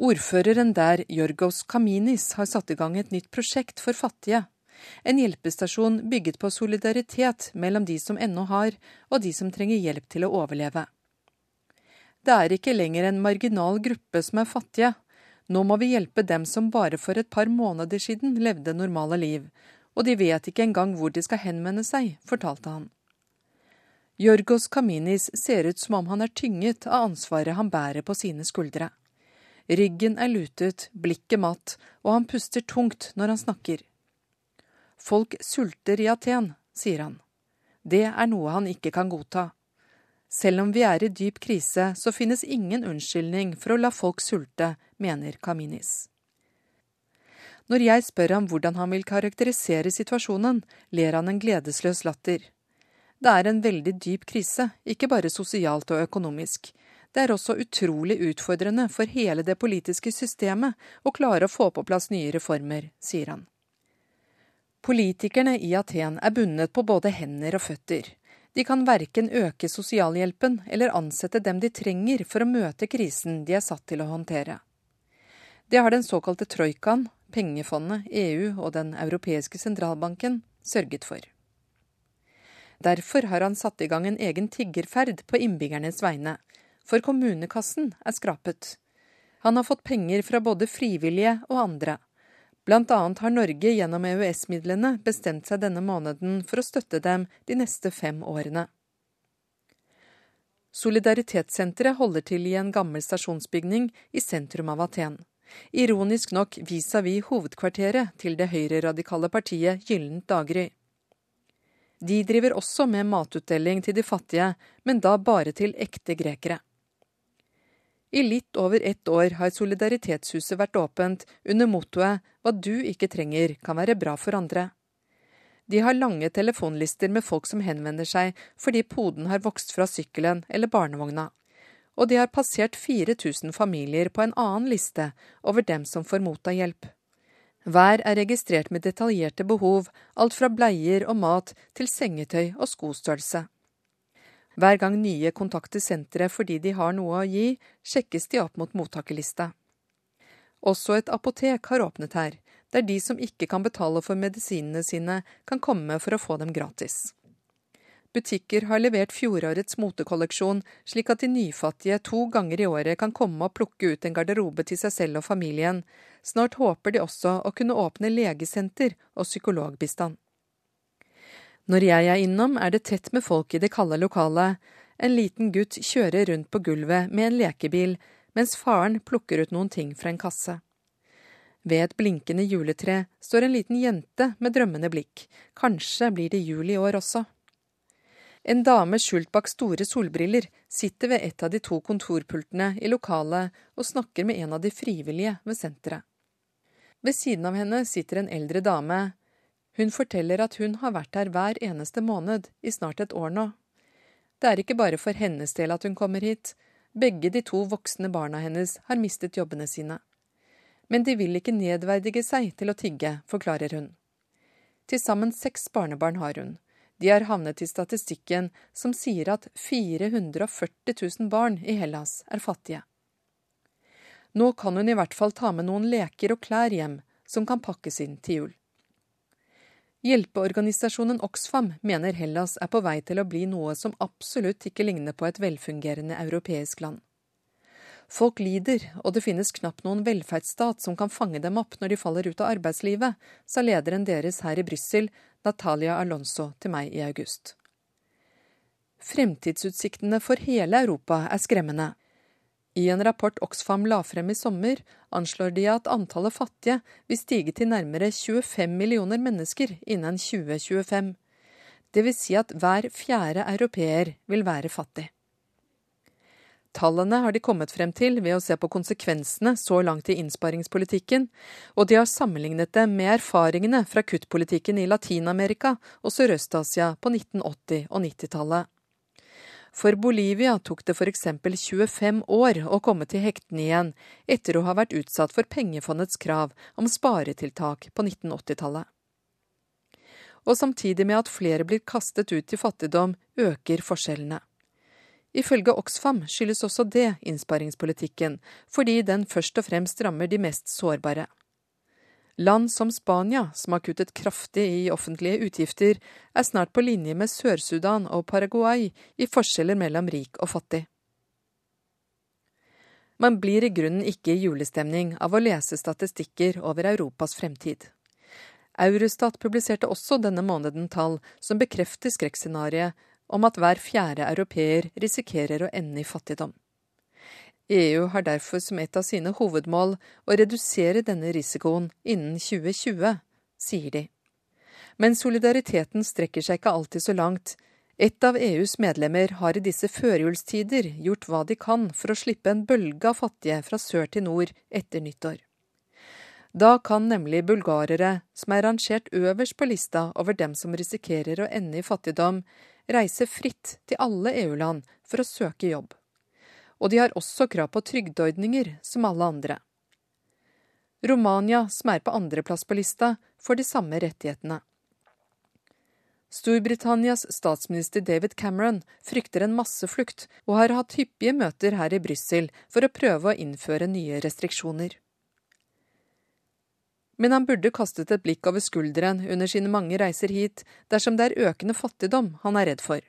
[SPEAKER 24] Ordføreren der, Jorgos Kaminis, har satt i gang et nytt prosjekt for fattige. En hjelpestasjon bygget på solidaritet mellom de som ennå har, og de som trenger hjelp til å overleve. Det er ikke lenger en marginal gruppe som er fattige. Nå må vi hjelpe dem som bare for et par måneder siden levde normale liv, og de vet ikke engang hvor de skal henvende seg, fortalte han. Jorgos Kaminis ser ut som om han er tynget av ansvaret han bærer på sine skuldre. Ryggen er lutet, blikket matt, og han puster tungt når han snakker. Folk sulter i Aten, sier han. Det er noe han ikke kan godta. Selv om vi er i dyp krise, så finnes ingen unnskyldning for å la folk sulte, mener Kaminis. Når jeg spør ham hvordan han vil karakterisere situasjonen, ler han en gledesløs latter. Det er en veldig dyp krise, ikke bare sosialt og økonomisk. Det er også utrolig utfordrende for hele det politiske systemet å klare å få på plass nye reformer, sier han. Politikerne i Aten er bundet på både hender og føtter. De kan verken øke sosialhjelpen eller ansette dem de trenger for å møte krisen de er satt til å håndtere. Det har den såkalte troikaen, pengefondet, EU og Den europeiske sentralbanken sørget for. Derfor har han satt i gang en egen tiggerferd på innbyggernes vegne, for kommunekassen er skrapet. Han har fått penger fra både frivillige og andre. Blant annet har Norge gjennom EØS-midlene bestemt seg denne måneden for å støtte dem de neste fem årene. Solidaritetssenteret holder til i en gammel stasjonsbygning i sentrum av Aten. Ironisk nok vis-à-vis hovedkvarteret til det høyreradikale partiet Gyllent daggry. De driver også med matutdeling til de fattige, men da bare til ekte grekere. I litt over ett år har Solidaritetshuset vært åpent under mottoet 'Hva du ikke trenger, kan være bra for andre'. De har lange telefonlister med folk som henvender seg fordi poden har vokst fra sykkelen eller barnevogna. Og de har passert 4000 familier på en annen liste over dem som får motta hjelp. Hver er registrert med detaljerte behov, alt fra bleier og mat til sengetøy og skostørrelse. Hver gang nye kontakter senteret fordi de har noe å gi, sjekkes de opp mot mottakerlista. Også et apotek har åpnet her, der de som ikke kan betale for medisinene sine, kan komme for å få dem gratis. Butikker har levert fjorårets motekolleksjon, slik at de nyfattige to ganger i året kan komme og plukke ut en garderobe til seg selv og familien. Snart håper de også å kunne åpne legesenter og psykologbistand. Når jeg er innom, er det tett med folk i det kalde lokalet. En liten gutt kjører rundt på gulvet med en lekebil, mens faren plukker ut noen ting fra en kasse. Ved et blinkende juletre står en liten jente med drømmende blikk. Kanskje blir det jul i år også. En dame skjult bak store solbriller sitter ved et av de to kontorpultene i lokalet og snakker med en av de frivillige ved senteret. Ved siden av henne sitter en eldre dame, hun forteller at hun har vært her hver eneste måned i snart et år nå. Det er ikke bare for hennes del at hun kommer hit. Begge de to voksne barna hennes har mistet jobbene sine. Men de vil ikke nedverdige seg til å tigge, forklarer hun. Til sammen seks barnebarn har hun. De har havnet i statistikken som sier at 440 000 barn i Hellas er fattige. Nå kan hun i hvert fall ta med noen leker og klær hjem som kan pakkes inn til jul. Hjelpeorganisasjonen Oxfam mener Hellas er på vei til å bli noe som absolutt ikke ligner på et velfungerende europeisk land. Folk lider, og det finnes knapt noen velferdsstat som kan fange dem opp når de faller ut av arbeidslivet, sa lederen deres her i Brussel, Natalia Alonso, til meg i august. Fremtidsutsiktene for hele Europa er skremmende. I en rapport Oxfam la frem i sommer, anslår de at antallet fattige vil stige til nærmere 25 millioner mennesker innen 2025. Det vil si at hver fjerde europeer vil være fattig. Tallene har de kommet frem til ved å se på konsekvensene så langt i innsparingspolitikken, og de har sammenlignet det med erfaringene fra kuttpolitikken i Latin-Amerika og Sørøst-Asia på 1980- og 90-tallet. For Bolivia tok det f.eks. 25 år å komme til hektene igjen, etter å ha vært utsatt for pengefondets krav om sparetiltak på 1980-tallet. Og samtidig med at flere blir kastet ut i fattigdom, øker forskjellene. Ifølge Oxfam skyldes også det innsparingspolitikken, fordi den først og fremst rammer de mest sårbare. Land som Spania, som har kuttet kraftig i offentlige utgifter, er snart på linje med Sør-Sudan og Paraguay i forskjeller mellom rik og fattig. Man blir i grunnen ikke i julestemning av å lese statistikker over Europas fremtid. Eurostat publiserte også denne måneden tall som bekrefter skrekkscenarioet om at hver fjerde europeer risikerer å ende i fattigdom. EU har derfor som et av sine hovedmål å redusere denne risikoen innen 2020, sier de. Men solidariteten strekker seg ikke alltid så langt. Et av EUs medlemmer har i disse førjulstider gjort hva de kan for å slippe en bølge av fattige fra sør til nord etter nyttår. Da kan nemlig bulgarere, som er rangert øverst på lista over dem som risikerer å ende i fattigdom, reise fritt til alle EU-land for å søke jobb. Og de har også krav på trygdeordninger som alle andre. Romania, som er på andreplass på lista, får de samme rettighetene. Storbritannias statsminister David Cameron frykter en masseflukt, og har hatt hyppige møter her i Brussel for å prøve å innføre nye restriksjoner men han burde kastet et blikk over skulderen under sine mange reiser hit dersom det er økende fattigdom han er redd for.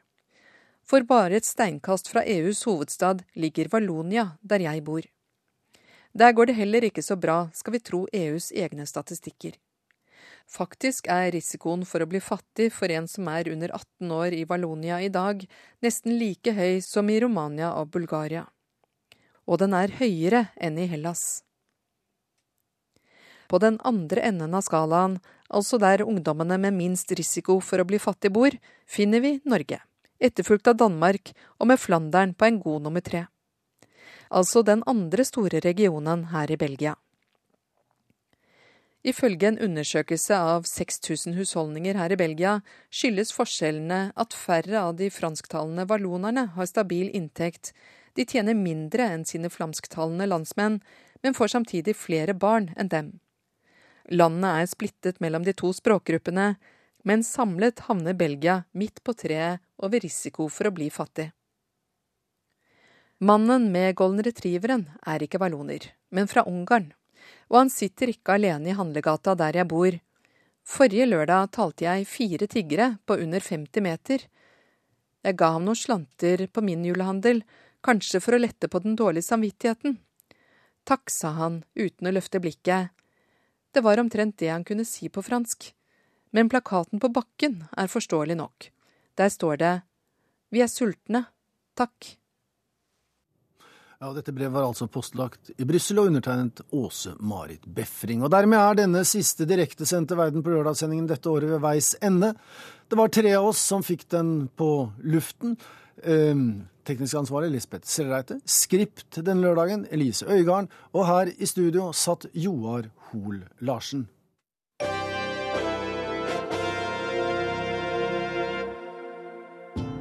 [SPEAKER 24] For bare et steinkast fra EUs hovedstad ligger Valonia, der jeg bor. Der går det heller ikke så bra, skal vi tro EUs egne statistikker. Faktisk er risikoen for å bli fattig for en som er under 18 år i Valonia i dag, nesten like høy som i Romania og Bulgaria. Og den er høyere enn i Hellas. På den andre enden av skalaen, altså der ungdommene med minst risiko for å bli fattig bor, finner vi Norge, etterfulgt av Danmark og med Flandern på en god nummer tre. Altså den andre store regionen her i Belgia. Ifølge en undersøkelse av 6000 husholdninger her i Belgia skyldes forskjellene at færre av de fransktalende vallonerne har stabil inntekt, de tjener mindre enn sine flamsktalende landsmenn, men får samtidig flere barn enn dem. Landet er splittet mellom de to språkgruppene, men samlet havner Belgia midt på treet og ved risiko for å bli fattig. Mannen med golden retrieveren er ikke valloner, men fra Ungarn, og han sitter ikke alene i handlegata der jeg bor. Forrige lørdag talte jeg fire tiggere på under 50 meter. Jeg ga ham noen slanter på min julehandel, kanskje for å lette på den dårlige samvittigheten. Takk, sa han uten å løfte blikket, det var omtrent det han kunne si på fransk. Men plakaten på bakken er forståelig nok. Der står det Vi er sultne. Takk.
[SPEAKER 2] Ja, Dette brevet var altså postlagt i Brussel og undertegnet Åse Marit Befring. Og dermed er denne siste direktesendte Verden på lørdag-sendingen dette året ved veis ende. Det var tre av oss som fikk den på luften. Um, teknisk ansvarlig Lisbeth Sellreite. Skript den lørdagen Elise Øygarden. Og her i studio satt Joar Hoel Larsen.